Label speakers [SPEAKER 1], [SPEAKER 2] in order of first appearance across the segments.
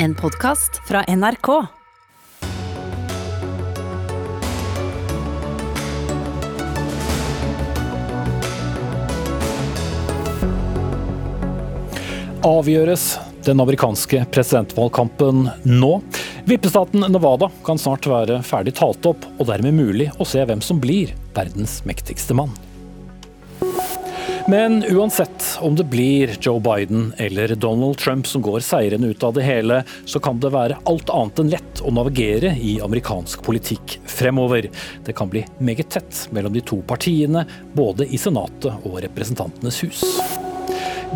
[SPEAKER 1] En podkast fra NRK.
[SPEAKER 2] Avgjøres den amerikanske presidentvalgkampen nå? Vippestaten Nevada kan snart være ferdig talt opp, og dermed mulig å se hvem som blir verdens mektigste mann. Men uansett om det blir Joe Biden eller Donald Trump som går seirende ut av det hele, så kan det være alt annet enn lett å navigere i amerikansk politikk fremover. Det kan bli meget tett mellom de to partiene, både i Senatet og Representantenes hus.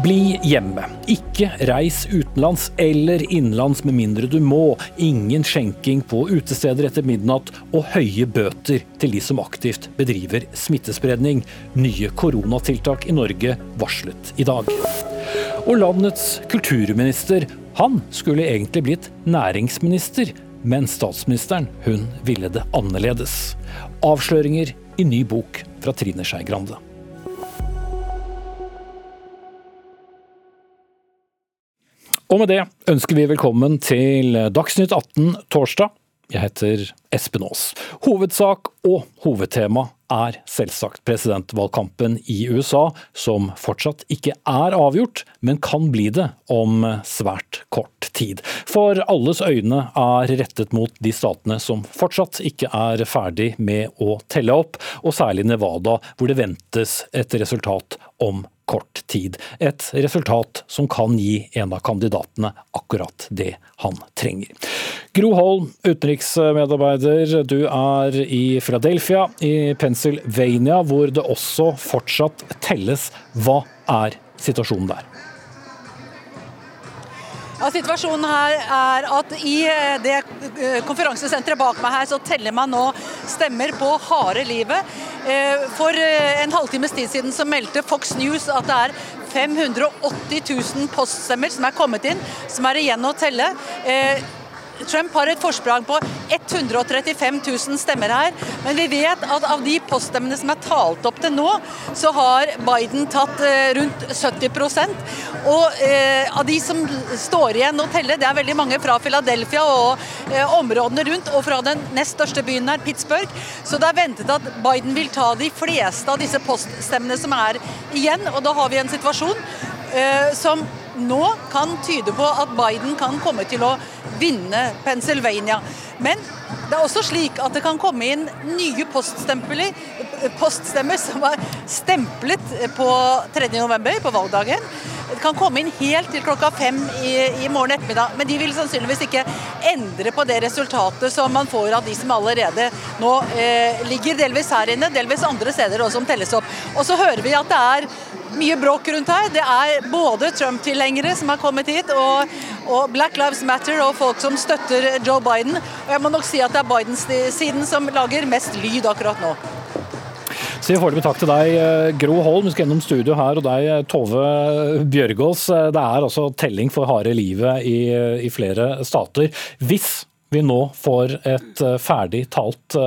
[SPEAKER 2] Bli hjemme. Ikke reis utenlands eller innenlands med mindre du må. Ingen skjenking på utesteder etter midnatt, og høye bøter til de som aktivt bedriver smittespredning. Nye koronatiltak i Norge varslet i dag. Og landets kulturminister, han skulle egentlig blitt næringsminister, men statsministeren, hun ville det annerledes. Avsløringer i ny bok fra Trine Skei Grande. Og med det ønsker vi velkommen til Dagsnytt 18 torsdag. Jeg heter Espen Aas. Hovedsak og hovedtema er selvsagt presidentvalgkampen i USA, som fortsatt ikke er avgjort, men kan bli det om svært kort tid. For alles øyne er rettet mot de statene som fortsatt ikke er ferdig med å telle opp, og særlig Nevada, hvor det ventes et resultat om kort tid. Et resultat som kan gi en av kandidatene akkurat det han trenger. Gro Holm, utenriksmedarbeider, du er i Philadelphia i Pennsylvania, hvor det også fortsatt telles. Hva er situasjonen der?
[SPEAKER 3] Ja, situasjonen her er at i eh, det eh, konferansesenteret bak meg her, så teller man nå stemmer på harde livet. Eh, for en halvtimes tid siden så meldte Fox News at det er 580 000 poststemmer som er kommet inn, som er igjen å telle. Trump har et forsprang på 135 000 stemmer her, men vi vet at av de poststemmene som er talt opp til nå, så har Biden tatt eh, rundt 70% Og eh, av de som står igjen å telle, det er veldig mange fra Philadelphia og eh, områdene rundt, og fra den nest største byen her, Pittsburgh. Så det er ventet at Biden vil ta de fleste av disse poststemmene som er igjen, og da har vi en situasjon som nå kan tyde på at Biden kan komme til å vinne Pennsylvania. Men det er også slik at det kan komme inn nye poststemmer som er stemplet på 3.11., på valgdagen. Det kan komme inn helt til klokka fem i, i, morgen ettermiddag, men de vil sannsynligvis ikke endre på det resultatet som man får av de som allerede nå eh, ligger delvis her inne, delvis andre steder også som telles opp. Og så hører vi at det er mye bråk rundt her. Det er både Trump-tilhengere som har kommet hit, og, og, Black Lives Matter og folk som støtter Joe Biden. Og jeg må nok si at det er Bidens-siden som lager mest lyd akkurat nå.
[SPEAKER 2] Sier foreløpig takk til deg, eh, Gro Holm. Vi skal gjennom studio her, og deg, eh, Tove Bjørgaas. Eh, det er altså telling for harde livet i, i flere stater. Hvis vi nå får et ferdig talt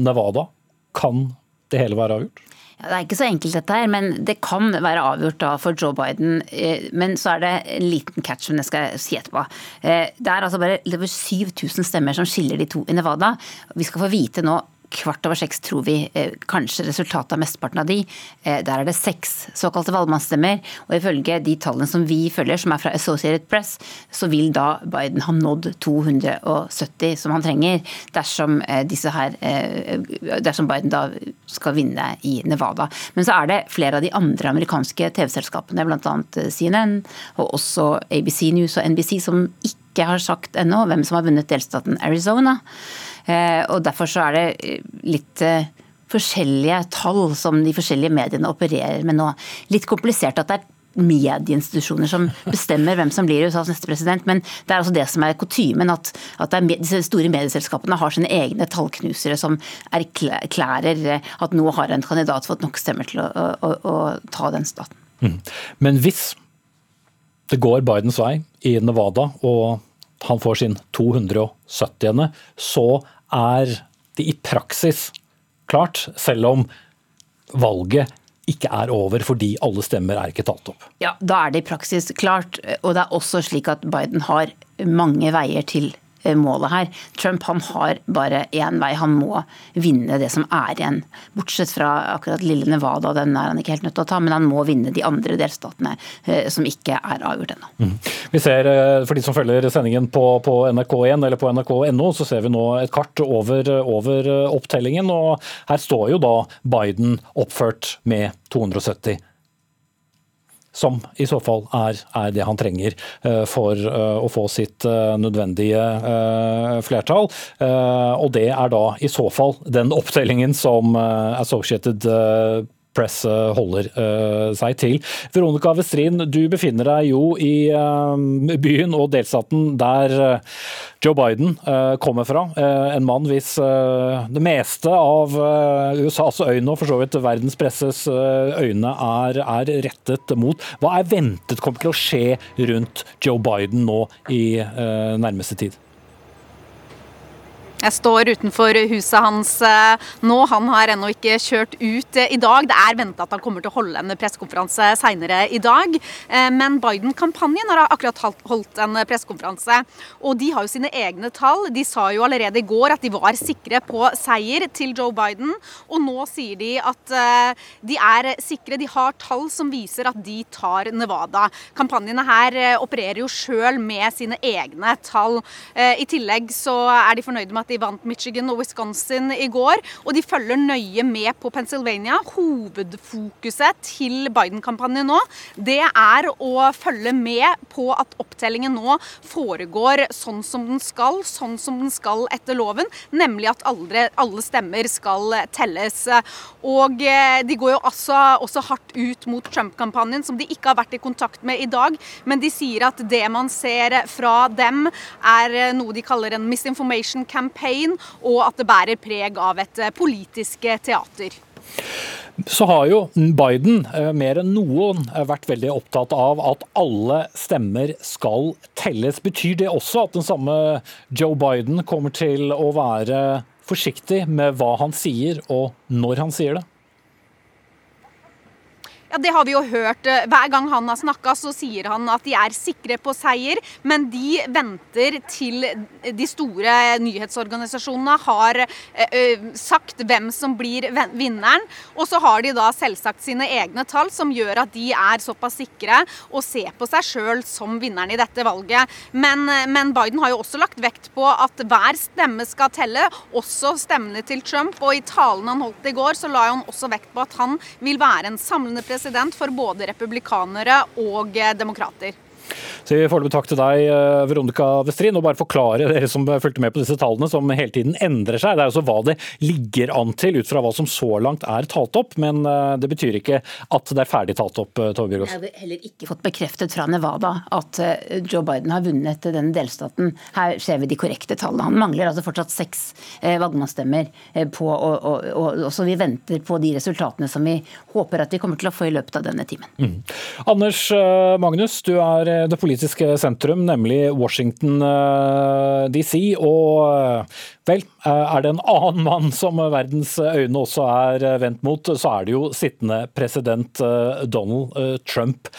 [SPEAKER 2] Nevada, kan det hele være avgjort?
[SPEAKER 4] Ja, det er ikke så enkelt dette her, men det kan være avgjort da for Joe Biden. Eh, men så er det en liten catch som jeg skal si etterpå. Eh, det er altså bare 7000 stemmer som skiller de to i Nevada. Vi skal få vite nå kvart over seks tror vi eh, kanskje resultatet av mesteparten av de. Eh, der er det seks såkalte valgmannsstemmer. Og ifølge de tallene som vi følger, som er fra Associated Press, så vil da Biden ha nådd 270 som han trenger, dersom, eh, her, dersom Biden da skal vinne i Nevada. Men så er det flere av de andre amerikanske TV-selskapene, bl.a. CNN og også ABC News og NBC, som ikke har sagt ennå hvem som har vunnet delstaten Arizona. Eh, og Derfor så er det eh, litt eh, forskjellige tall som de forskjellige mediene opererer med nå. Litt komplisert at det er medieinstitusjoner som bestemmer hvem som blir USAs neste president, men det er altså det som er kutymen, at, at disse store medieselskapene har sine egne tallknusere som erklærer at nå har en kandidat fått nok stemmer til å, å, å ta den staten. Mm.
[SPEAKER 2] Men hvis det går Bidens vei i Nevada, og han får sin 270., så er det i praksis klart, selv om valget ikke er over fordi alle stemmer er ikke talt opp.
[SPEAKER 4] Ja, Da er det i praksis klart. Og det er også slik at Biden har mange veier til målet her. Trump han har bare én vei, han må vinne det som er igjen. Bortsett fra akkurat lille Nevada, den er han ikke helt nødt til å ta, men han må vinne de andre delstatene eh, som ikke er avgjort ennå. Mm.
[SPEAKER 2] Vi ser, eh, For de som følger sendingen på, på NRK1 eller på nrk.no, så ser vi nå et kart over, over opptellingen. og Her står jo da Biden oppført med 270 som i så fall er, er det han trenger uh, for uh, å få sitt uh, nødvendige flertall. og det er da i så fall den opptellingen som Associated Press holder seg til. Veronica Westrin, du befinner deg jo i byen og delstaten der Joe Biden kommer fra. En mann hvis det meste av USAs øyne, og for så vidt verdens presses øyne, er, er, rettet mot. Hva er ventet kommer til å skje rundt Joe Biden nå i nærmeste tid?
[SPEAKER 5] Jeg står utenfor huset hans eh, nå. Han har ennå ikke kjørt ut eh, i dag. Det er venta at han kommer til å holde en pressekonferanse seinere i dag. Eh, men Biden-kampanjen har akkurat holdt en pressekonferanse. Og de har jo sine egne tall. De sa jo allerede i går at de var sikre på seier til Joe Biden. Og nå sier de at de er sikre. De har tall som viser at de tar Nevada. Kampanjene her opererer jo sjøl med sine egne tall. I tillegg så er de fornøyde med at de vant Michigan og Wisconsin i går. Og de følger nøye med på Pennsylvania. Hovedfokuset til Biden-kampanjen nå, det er å følge med på at opptellingen nå foregår sånn som den skal, sånn som den skal etter loven. Nemlig at alle, alle stemmer skal telles. Og eh, de går jo altså også hardt ut mot Trump-kampanjen, som de ikke har vært i kontakt med i dag. Men de sier at det man ser fra dem, er noe de kaller en misinformation campaign campaign, og at det bærer preg av et eh, politisk eh, teater.
[SPEAKER 2] Så har jo Biden eh, mer enn noen vært veldig opptatt av at alle stemmer skal telles. Betyr det også at den samme Joe Biden kommer til å være forsiktig med hva han sier og når han sier det?
[SPEAKER 5] Ja, Det har vi jo hørt. Eh, hver gang han har snakka, så sier han at de er sikre på seier. Men de venter til de store nyhetsorganisasjonene har uh, sagt hvem som blir vinneren. Og så har de da selvsagt sine egne tall, som gjør at de er såpass sikre og ser på seg sjøl som vinneren i dette valget. Men, men, Biden har jo også lagt vekt på at hver stemme skal telle, også stemmene til Trump. Og i talen han holdt i går, så la han også vekt på at han vil være en samlende president president for både republikanere og eh, demokrater.
[SPEAKER 2] Så Foreløpig takk til deg, eh, Veronica Westrin. Og bare forklare dere som fulgte med på disse tallene, som hele tiden endrer seg. Det er altså hva det ligger an til ut fra hva som så langt er talt opp. Men eh, det betyr ikke at det er ferdig talt opp, eh, Tove Bjørgaas.
[SPEAKER 4] Jeg har heller ikke fått bekreftet fra Nevada at Joe Biden har vunnet den delstaten. Her ser vi de korrekte tallene. Han mangler altså fortsatt seks valgmannsstemmer på, og, og, og, og, så vi venter på de resultatene som vi håper at vi kommer til å få i løpet av denne timen. Mm.
[SPEAKER 2] Anders Magnus, du er det politiske sentrum, nemlig Washington eh, DC. Og eh, vel, eh, er det en annen mann som verdens øyne også er vendt mot, så er det jo sittende president Donald Trump.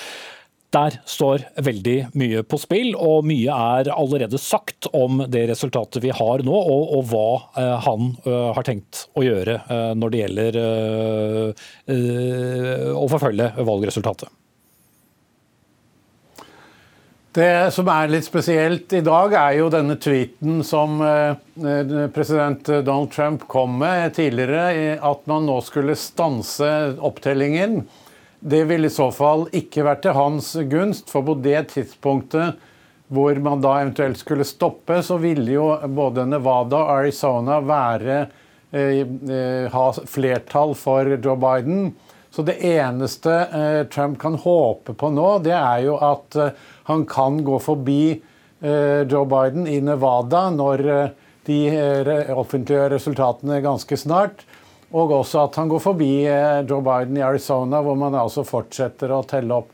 [SPEAKER 2] Der står veldig mye på spill, og mye er allerede sagt om det resultatet vi har nå, og, og hva han har tenkt å gjøre når det gjelder å forfølge valgresultatet.
[SPEAKER 6] Det som er litt spesielt i dag, er jo denne tweeten som eh, eh, president Donald Trump kom med tidligere, at man nå skulle stanse opptellingen. Det ville i så fall ikke vært til hans gunst, for på det tidspunktet hvor man da eventuelt skulle stoppe, så ville jo både Nevada og Arizona være, eh, ha flertall for Joe Biden. Så det eneste Trump kan håpe på nå, det er jo at han kan gå forbi eh, Joe Biden i Nevada når eh, de eh, offentliggjør resultatene ganske snart. Og også at han går forbi Joe Biden i Arizona, hvor man altså fortsetter å telle opp.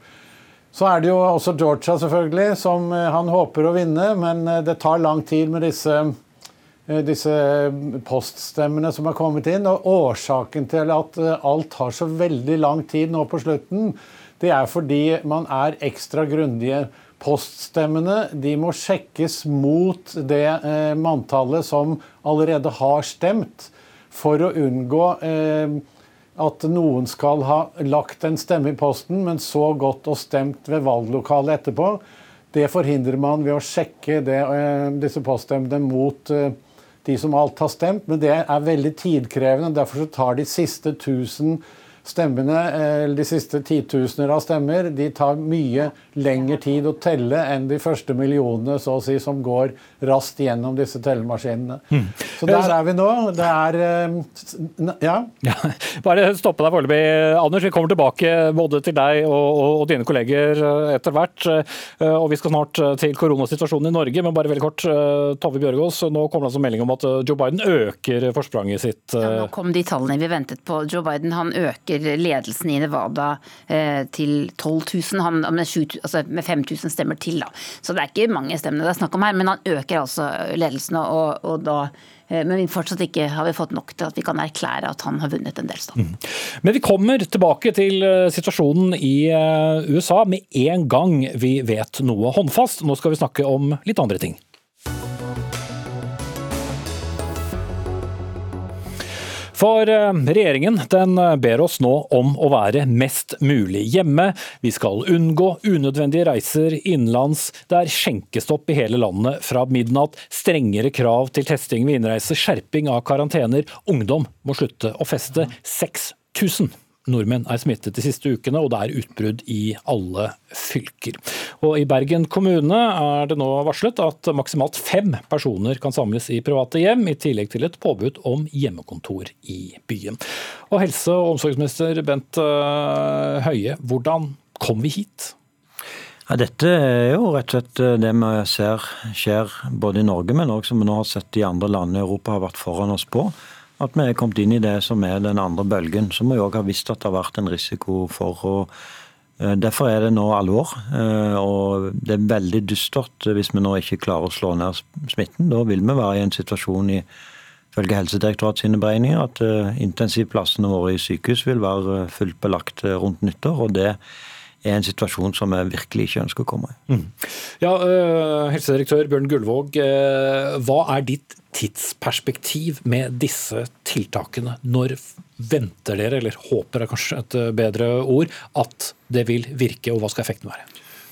[SPEAKER 6] Så er det jo også Georgia, selvfølgelig, som han håper å vinne. Men det tar lang tid med disse disse poststemmene som har kommet inn. Og årsaken til at alt tar så veldig lang tid nå på slutten, det er fordi man er ekstra grundige. Poststemmene de må sjekkes mot det eh, manntallet som allerede har stemt, for å unngå eh, at noen skal ha lagt en stemme i posten, men så gått og stemt ved valglokalet etterpå. Det forhindrer man ved å sjekke det, eh, disse poststemmene mot eh, de som alt har stemt, men det er veldig tidkrevende. Derfor tar de siste 1000 stemmene, eller de siste titusener av stemmer, de tar mye lengre tid å telle enn de første millionene så å si, som går raskt gjennom disse tellemaskinene. Mm. Så der er vi nå. Det er eh, ja. ja.
[SPEAKER 2] Bare stoppe deg foreløpig, Anders. Vi kommer tilbake både til deg og, og, og, dine kolleger eh, etter hvert. Eh, og vi skal snart til koronasituasjonen i Norge, men bare veldig kort. Tove Bjørgaas, nå kommer det altså melding om at Joe Biden øker forspranget sitt.
[SPEAKER 4] Ja, nå kom de tallene vi ventet på. Joe Biden han øker ledelsen i Nevada til 12 000. Han, med 7, altså med 5000 stemmer til. Da. Så det er ikke mange stemmene det er snakk om her, men han øker altså ledelsen. og, og da men men fortsatt ikke har vi fått nok til at vi kan erklære at han har vunnet en delstat. Mm.
[SPEAKER 2] Men vi kommer tilbake til eh, situasjonen i eh, USA med en gang vi vet noe håndfast. Nå skal vi snakke om litt andre ting. For eh, regjeringen den eh, ber oss nå om å være mest mulig hjemme. Vi skal unngå unødvendige reiser innenlands. Det er skjenkestopp i hele landet fra midnatt. Strengere krav til testing ved innreise, skjerping av karantener. Ungdom må slutte å feste. 6000 nordmenn er smittet de siste ukene, og det er utbrudd i alle fylker. Og I Bergen kommune er det nå varslet at maksimalt fem personer kan samles i private hjem, i tillegg til et påbud om hjemmekontor i byen. Og Helse- og omsorgsminister Bent eh, Høie, hvordan kom vi hit?
[SPEAKER 7] Ja, dette er jo rett og slett det vi ser skjer både i Norge, men også som vi nå har sett i andre land i Europa har vært foran oss på at vi er kommet inn i det som er den andre bølgen, som vi òg har visst at det har vært en risiko for. og eh, Derfor er det nå alvor. Eh, og Det er veldig dystert hvis vi nå ikke klarer å slå ned smitten. Da vil vi være i en situasjon i ifølge Helsedirektoratet sine beregninger at eh, intensivplassene våre i sykehus vil være fullt belagt rundt nyttår. og det er en situasjon som vi virkelig ikke ønsker å komme i. Mm.
[SPEAKER 2] Ja, Helsedirektør Bjørn Gullvåg, hva er ditt tidsperspektiv med disse tiltakene? Når venter dere, eller håper er kanskje et bedre ord, at det vil virke, og hva skal effekten være?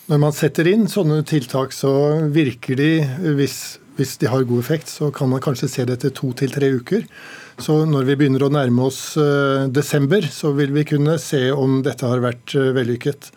[SPEAKER 8] Når man setter inn sånne tiltak, så virker de hvis, hvis de har god effekt, så kan man kanskje se det etter to til tre uker. Så når vi begynner å nærme oss uh, desember, så vil vi kunne se om dette har vært uh, vellykket.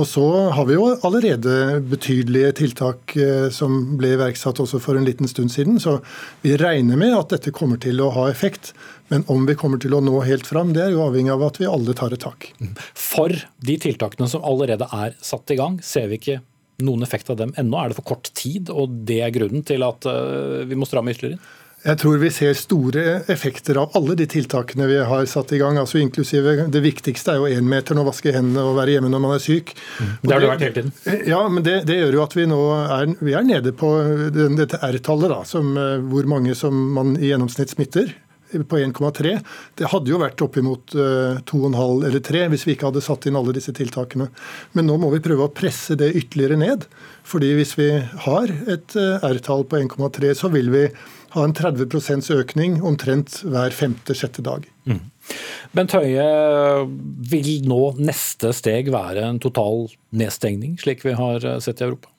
[SPEAKER 8] Og så har vi jo allerede betydelige tiltak eh, som ble iverksatt også for en liten stund siden. Så vi regner med at dette kommer til å ha effekt. Men om vi kommer til å nå helt fram, det er jo avhengig av at vi alle tar et tak.
[SPEAKER 2] For de tiltakene som allerede er satt i gang, ser vi ikke noen effekt av dem ennå? Er det for kort tid, og det er grunnen til at eh, vi må stramme ytterligere?
[SPEAKER 8] Jeg tror vi ser store effekter av alle de tiltakene vi har satt i gang. altså inklusive Det viktigste er jo énmeter å vaske hendene og være hjemme når man er syk.
[SPEAKER 2] Mm. Det har du vært hele tiden.
[SPEAKER 8] Ja, men det, det, gjør jo at vi nå er, vi er nede på den, dette R-tallet, eh, hvor mange som man i gjennomsnitt smitter på 1,3. Det hadde jo vært oppimot 2,5 eh, eller 3 hvis vi ikke hadde satt inn alle disse tiltakene. Men nå må vi prøve å presse det ytterligere ned. fordi hvis vi har et eh, R-tall på 1,3, så vil vi ha en 30% økning omtrent hver femte-sjette dag. Mm.
[SPEAKER 2] Bent Høie, vil nå neste steg være en total nedstengning, slik vi har sett i Europa?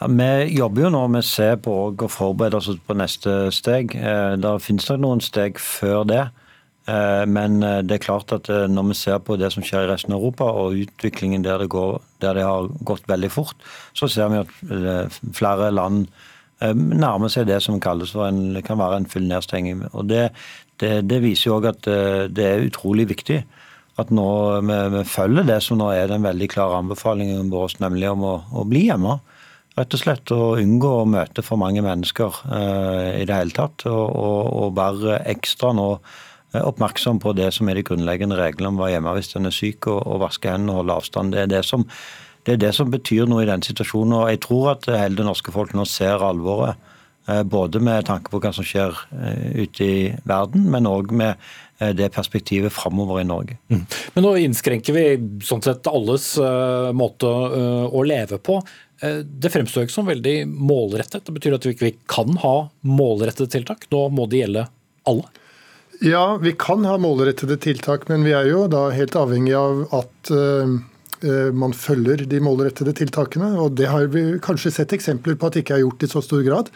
[SPEAKER 7] Ja, vi jobber jo nå med å se på og forberede oss på neste steg. Da det finnes nok noen steg før det. Eh, men eh, det er klart at når vi ser på det som skjer i resten av Europa, og utviklingen der det, går, der det har gått veldig fort, så ser vi at flere land nærmer seg det som kalles for en, kan være en full nedstenging. Og Det, det, det viser jo òg at det er utrolig viktig at nå vi, vi, følger det som nå er den veldig klare anbefalingen vår, nemlig om å, å bli hjemme. Rett og slett å unngå å møte for mange mennesker eh, i det hele tatt. Og, og, og være ekstra nå eh, oppmerksom på det som er de grunnleggende reglene om å være hjemme hvis en er syk, og, og vaske hendene og holde avstand. Det er det, som, det er det som betyr noe i den situasjonen. Og jeg tror at hele det norske folk nå ser alvoret Både med tanke på hva som skjer ute i verden, men òg med det perspektivet framover i Norge. Mm.
[SPEAKER 2] Men nå innskrenker vi sånn sett alles måte å leve på. Det fremstår ikke som veldig målrettet. Det betyr at vi ikke kan ha målrettede tiltak. Nå må det gjelde alle.
[SPEAKER 8] Ja, vi kan ha målrettede tiltak, men vi er jo da helt avhengig av at uh, man følger de målrettede tiltakene. og Det har vi kanskje sett eksempler på at det ikke er gjort i så stor grad.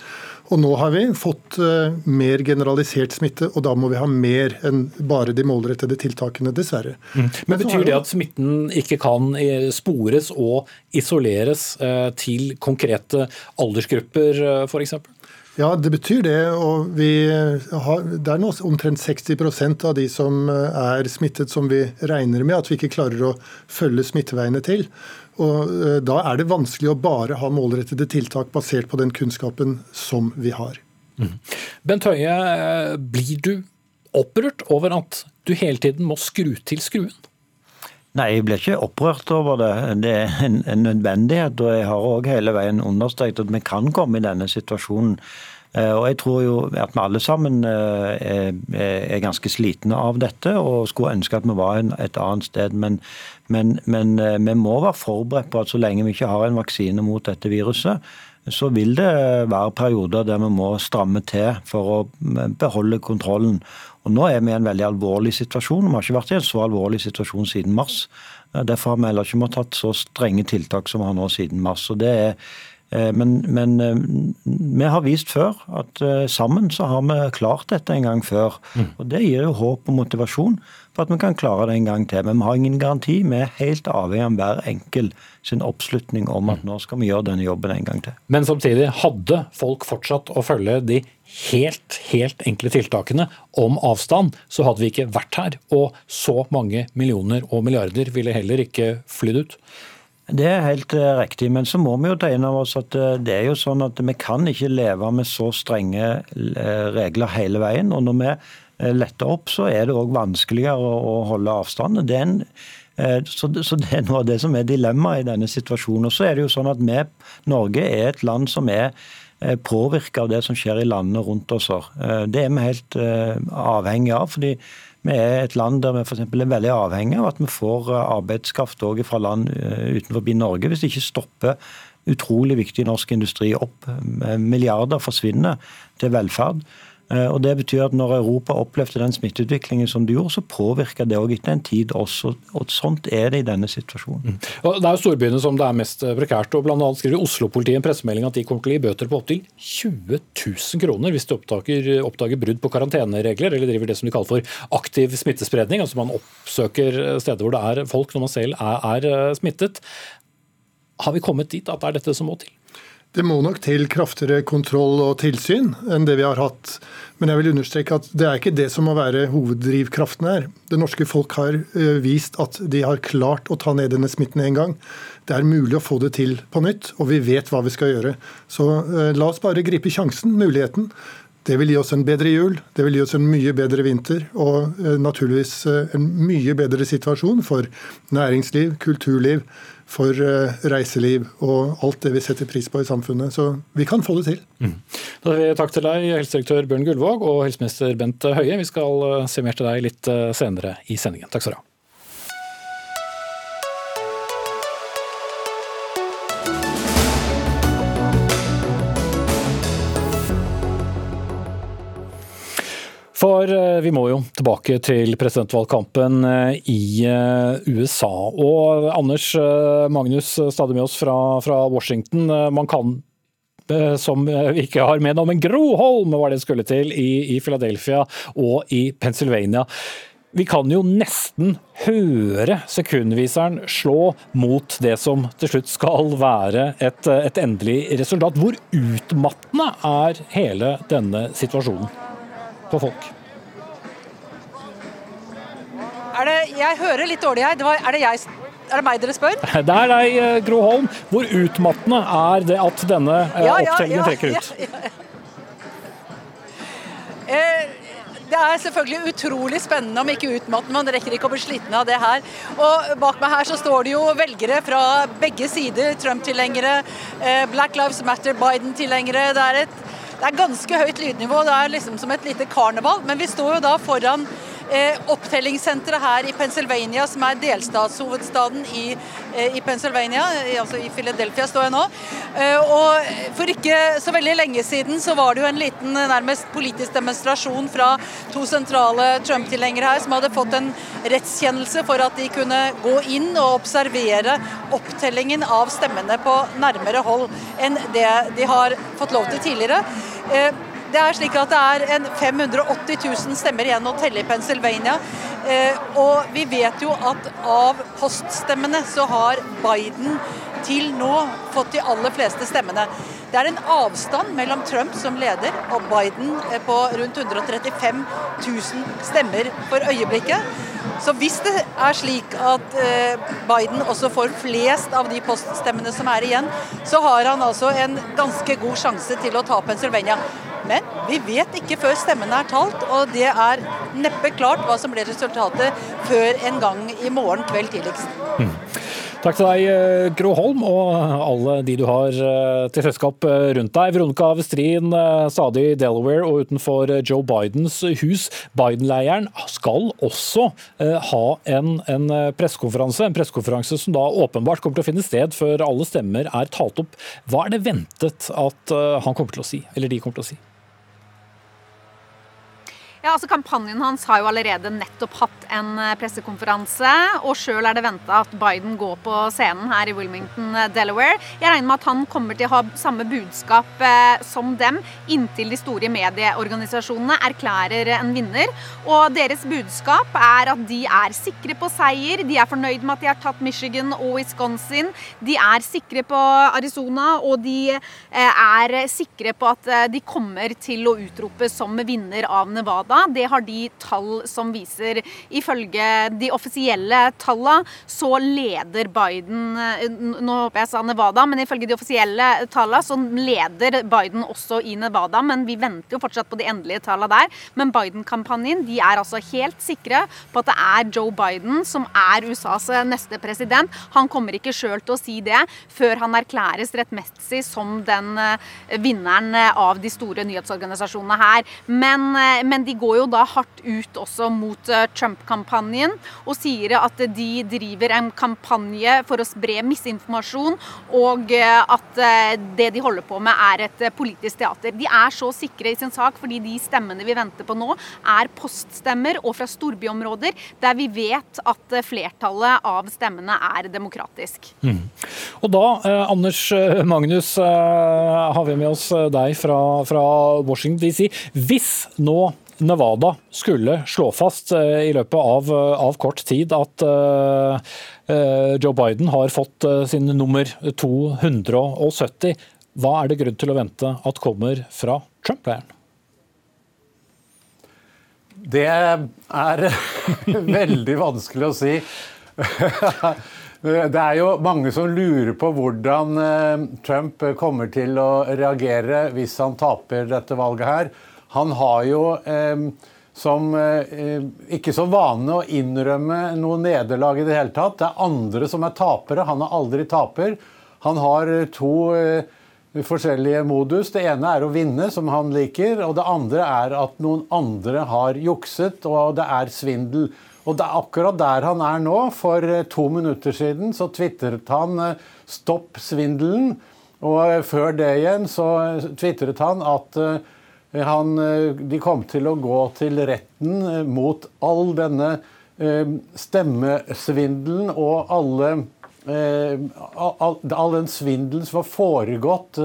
[SPEAKER 8] Og nå har vi fått uh, mer generalisert smitte, og da må vi ha mer enn bare de målrettede tiltakene, dessverre.
[SPEAKER 2] Mm. Men Betyr det at smitten ikke kan spores og isoleres til konkrete aldersgrupper, f.eks.?
[SPEAKER 8] Ja, det betyr det. og har, Det er nå omtrent 60% av de som eh, er smittet som vi regner med at vi ikke klarer å følge smitteveiene til. Og eh, Da er det vanskelig å bare ha målrettede tiltak basert på den kunnskapen som vi har.
[SPEAKER 2] Mm. Bent Høie, eh, blir du opprørt over at du hele tiden må skru til skruen?
[SPEAKER 7] Nei, jeg blir ikke opprørt over det. Det er en, en nødvendighet. Og jeg har òg hele veien understreket at vi kan komme i denne situasjonen. Eh, og jeg tror jo at vi alle sammen eh, er, er ganske slitne av dette og skulle ønske at vi var et annet sted. Men, men, men eh, vi må være forberedt på at så lenge vi ikke har en vaksine mot dette viruset, så vil det være perioder der vi må stramme til for å beholde kontrollen. Og Nå er vi i en veldig alvorlig situasjon. Vi har ikke vært i en så alvorlig situasjon siden mars. Derfor har vi heller ikke måttet tatt så strenge tiltak som vi har nå siden mars. Og det er eh, men, men, eh, vi har vist før at eh, sammen så har vi klart dette en gang før. Mm. Og Det gir jo håp og motivasjon for at vi kan klare det en gang til. Men vi har ingen garanti. Vi er helt avhengig av hver enkel sin oppslutning om at nå skal vi gjøre denne jobben en gang til.
[SPEAKER 2] Men samtidig, hadde folk fortsatt å følge de helt, helt enkle tiltakene om avstand, så hadde vi ikke vært her. Og så mange millioner og milliarder ville heller ikke flydd ut.
[SPEAKER 7] Det er helt eh, riktig, men så må vi jo ta inn over oss at eh, det er jo sånn at vi kan ikke leve med så strenge eh, regler hele veien. og når vi letter opp, så er det òg vanskeligere å holde avstand. Det en, eh, så, det er noe av det som er dilemmaet i denne situasjonen. Og så er det jo sånn at vi, Norge er et land som er påvirka av det som skjer i landene rundt oss. Det er vi helt avhengig av. fordi vi er et land der vi for er veldig avhengig av at vi får arbeidskraft også fra land utenfor Norge. Hvis det ikke stopper utrolig viktig norsk industri opp. Milliarder forsvinner til velferd. Eh, og Det betyr at når Europa opplevde den smitteutviklingen som de gjorde, så påvirker det òg etter en tid også. og Sånt er det i denne situasjonen.
[SPEAKER 2] Mm. Det er jo storbyene som det er mest eh, prekært. og Blant annet skriver Oslo-politiet en pressemelding at de kommer til å gi bøter på opptil 20 000 kroner hvis de oppdager, oppdager brudd på karanteneregler eller driver det som de kaller for aktiv smittespredning. Altså man oppsøker steder hvor det er folk når man selv er, er eh, smittet. Har vi kommet dit at det er dette som må til?
[SPEAKER 8] Det må nok til kraftigere kontroll og tilsyn enn det vi har hatt. Men jeg vil understreke at det er ikke det som må være hoveddrivkraften her. Det norske folk har eh, vist at de har klart å ta ned denne smitten en gang. Det er mulig å få det til på nytt, og vi vet hva vi skal gjøre. Så eh, la oss bare gripe sjansen, muligheten. Det vil gi oss en bedre jul, det vil gi oss en mye bedre vinter og eh, naturligvis en mye bedre situasjon for næringsliv, kulturliv, for eh, reiseliv og alt det vi setter pris på i samfunnet. Så vi kan få det til. Mm.
[SPEAKER 2] Da sier vi takk til deg, helsedirektør Bjørn Gullvåg og helseminister Bent Høie. Vi skal eh, se mer til deg litt eh, senere i sendingen. Takk skal du ha. For eh, vi må jo tilbake til presidentvalgkampen eh, i eh, USA. Og Anders Magnus, stadig med oss fra, fra Washington. Man kan som vi ikke har med nå, men Gro Holm var det skulle til i, i Philadelphia og i Pennsylvania. Vi kan jo nesten høre sekundviseren slå mot det som til slutt skal være et, et endelig resultat. Hvor utmattende er hele denne situasjonen? På folk.
[SPEAKER 3] Er det, jeg hører litt dårlig her. Det var, er, det jeg, er, det meg dere spør?
[SPEAKER 2] Det er deg, eh, Gro Holm. Hvor utmattende er det at denne eh, ja, opptellingen ja, ja, trekker ut?
[SPEAKER 3] Eh, det er selvfølgelig utrolig spennende, om ikke utmattende. Man rekker ikke å bli sliten av det her. Og bak meg her så står det jo velgere fra begge sider. Trump-tilhengere, Black Lives Matter, Biden-tilhengere. Det er et Det er ganske høyt lydnivå, det er liksom som et lite karneval. Men vi står jo da foran opptellingssenteret her i Pennsylvania, som er delstatshovedstaden i, eh, i Pennsylvania, altså i Philadelphia står jeg nå. Eh, og for ikke så veldig lenge siden så var det jo en liten eh, nærmest politisk demonstrasjon fra to sentrale Trump-tilhengere her, som hadde fått en rettskjennelse for at de kunne gå inn og observere opptellingen av stemmene på nærmere hold enn det de har fått lov til tidligere. Det er slik at det er en 580 000 stemmer igjen å telle i Pennsylvania. Eh, og vi vet jo at av poststemmene så har Biden til nå fått de aller fleste stemmene. Det er en avstand mellom Trump som leder og Biden eh, på rundt 135 000 stemmer for øyeblikket. Så hvis det er slik at eh, Biden også får flest av de poststemmene som er igjen, så har han altså en ganske god sjanse til å ta Pennsylvania. Men vi vet ikke før stemmene er talt, og det er neppe klart hva som blir resultatet før en gang i morgen kveld tidligst. Mm.
[SPEAKER 2] Takk til deg, eh, Gro Holm, og alle de du har eh, til selskap eh, rundt deg. Veronica Westrin, stadig i Delaware og utenfor Joe Bidens hus. Biden-leiren skal også ha en, en pressekonferanse, en pressekonferanse som da åpenbart kommer til å finne sted før alle stemmer er talt opp. Hva er det ventet at han kommer til å si, eller de kommer til å si?
[SPEAKER 5] Ja, altså Kampanjen hans har jo allerede nettopp hatt en eh, pressekonferanse. Og sjøl er det venta at Biden går på scenen her i Wilmington, eh, Delaware. Jeg regner med at han kommer til å ha samme budskap eh, som dem inntil de store medieorganisasjonene erklærer en vinner. Og deres budskap er at de er sikre på seier. De er fornøyd med at de har tatt Michigan og Wisconsin. De er sikre på Arizona, og de er sikre på at de kommer til å utropes som vinner av Nevada da. Det har de tall som viser. Ifølge de offisielle tallene så leder Biden eh, Nå håper jeg sa Nevada, men ifølge de offisielle tallene så leder Biden også i Nevada. Men vi venter jo fortsatt på de endelige tallene der. Men Biden-kampanjen de er altså helt sikre på at det er Joe Biden som er USAs neste president. Han kommer ikke sjøl til å si det før han erklæres rettmessig som den eh, vinneren av de store nyhetsorganisasjonene her. Men, eh, men de går går jo da hardt ut også mot eh, Trump-kampanjen og sier at de driver en kampanje for å spre misinformasjon, og eh, at eh, det de holder på med er et politisk teater. De er så sikre i sin sak fordi de stemmene vi venter på nå, er poststemmer og fra storbyområder der vi vet at flertallet av stemmene er demokratisk. Mm.
[SPEAKER 2] Og da, eh, Anders Magnus, eh, har vi med oss deg fra, fra Washington DC. Hvis nå Nevada skulle slå fast eh, i løpet av, eh, av kort tid at uh, Joe Biden har fått sin nummer 270, hva er det grunn til å vente at kommer fra Trump-leiren?
[SPEAKER 6] Det er veldig vanskelig å si. Det er jo mange som lurer på hvordan Trump kommer til å reagere hvis han taper dette valget her. Han har jo eh, som eh, ikke så vane å innrømme noe nederlag i det hele tatt. Det er andre som er tapere. Han er aldri taper. Han har eh, to eh, forskjellige modus. Det ene er å vinne, som han liker. Og det andre er at noen andre har jukset, og det er svindel. Og det er akkurat der han er nå. For eh, to minutter siden så tvitret han eh, 'stopp svindelen'. Og før det igjen så tvitret han at han, eh, de kom til å gå til retten eh, mot all denne eh, stemmesvindelen og alle, all, den svindelen som har foregått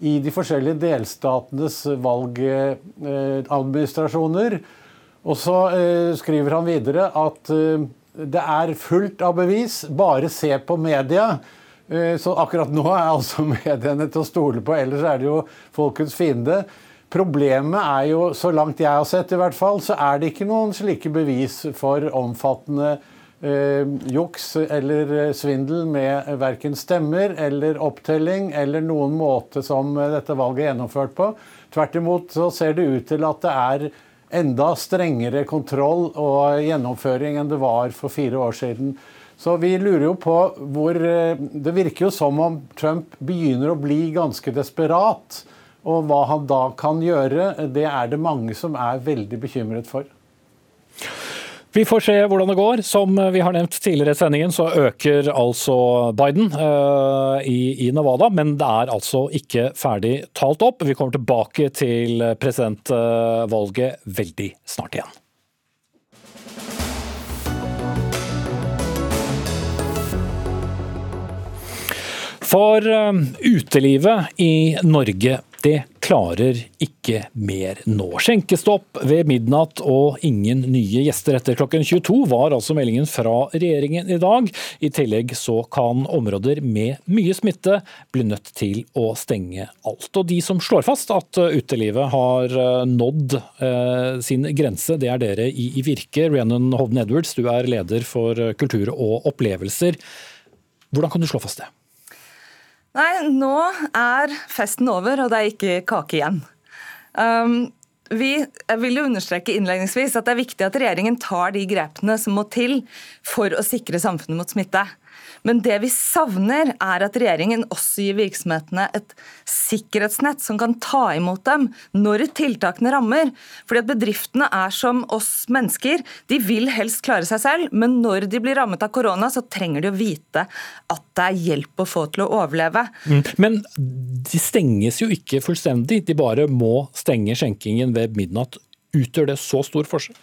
[SPEAKER 6] i de forskjellige delstatenes valgadministrasjoner. Og så skriver han videre at det er fullt av bevis, bare se på media. Så akkurat nå er altså mediene til å stole på, ellers er det jo folkets fiende. Problemet er jo, så langt jeg har sett i hvert fall, så er det ikke noen slike bevis for omfattende eh, juks eller eh, svindel med verken stemmer eller opptelling eller noen måte som eh, dette valget er gjennomført på. Tvert imot så ser det ut til at det er enda strengere kontroll og gjennomføring enn det var for fire år siden. Så vi lurer jo på hvor eh, Det virker jo som om Trump begynner å bli ganske desperat Og hva han da kan gjøre, det er det mange som er veldig bekymret for.
[SPEAKER 2] Vi får se hvordan det går. Som vi har nevnt tidligere i sendingen, så øker altså Biden uh, i, i, Nevada, men det er altså ikke ferdig talt opp. Vi kommer tilbake til presidentvalget veldig snart igjen. For uh, utelivet i Norge det klarer ikke mer nå. Skjenkestopp ved midnatt og ingen nye gjester etter klokken 22 var altså meldingen fra regjeringen i dag. I tillegg så kan områder med mye smitte bli nødt til å stenge alt. Og de som slår fast at utelivet har eh, nådd eh, sin grense, det er dere i, Virke. Rhiannon Hovden Edwards, du er leder for kultur og opplevelser. Hvordan kan du slå fast det?
[SPEAKER 9] Nei, nå er festen over, og det er ikke kake igjen. Um, vi, vil jo understreke innledningsvis at det er viktig at regjeringen tar de grepene som må til for å sikre samfunnet mot smitte. Men det vi savner, er at regjeringen også gir virksomhetene et sikkerhetsnett som kan ta imot dem når tiltakene rammer. Fordi at bedriftene er som oss mennesker. De vil helst klare seg selv, men når de blir rammet av korona, så trenger de å vite at det er hjelp å få til å overleve.
[SPEAKER 2] Mm. Men de stenges jo ikke fullstendig, de bare må stenge skjenkingen ved midnatt. Utgjør det så stor forskjell?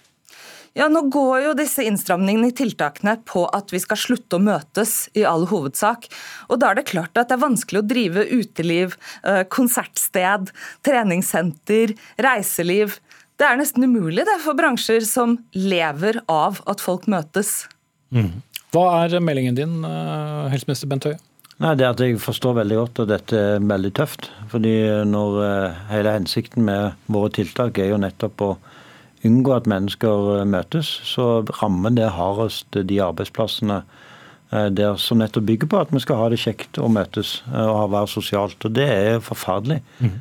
[SPEAKER 9] Ja, Nå går jo disse innstramningene i tiltakene på at vi skal slutte å møtes i all hovedsak. Og Da er det klart at det er vanskelig å drive uteliv, eh, konsertsted, treningssenter, reiseliv. Det er nesten umulig det for bransjer som lever av at folk møtes.
[SPEAKER 2] Mm. Hva er meldingen din, eh, helseminister Bent Høie?
[SPEAKER 7] Nei, det er at Jeg forstår veldig godt at dette er veldig tøft. fordi når eh, Hele hensikten med våre tiltak er jo nettopp å unngå at mennesker eh, møtes, så rammer det hardest de arbeidsplassene eh, der som nettopp bygger på at vi skal ha det kjekt å møtes eh, og være sosialt. Og det er forferdelig. Mm.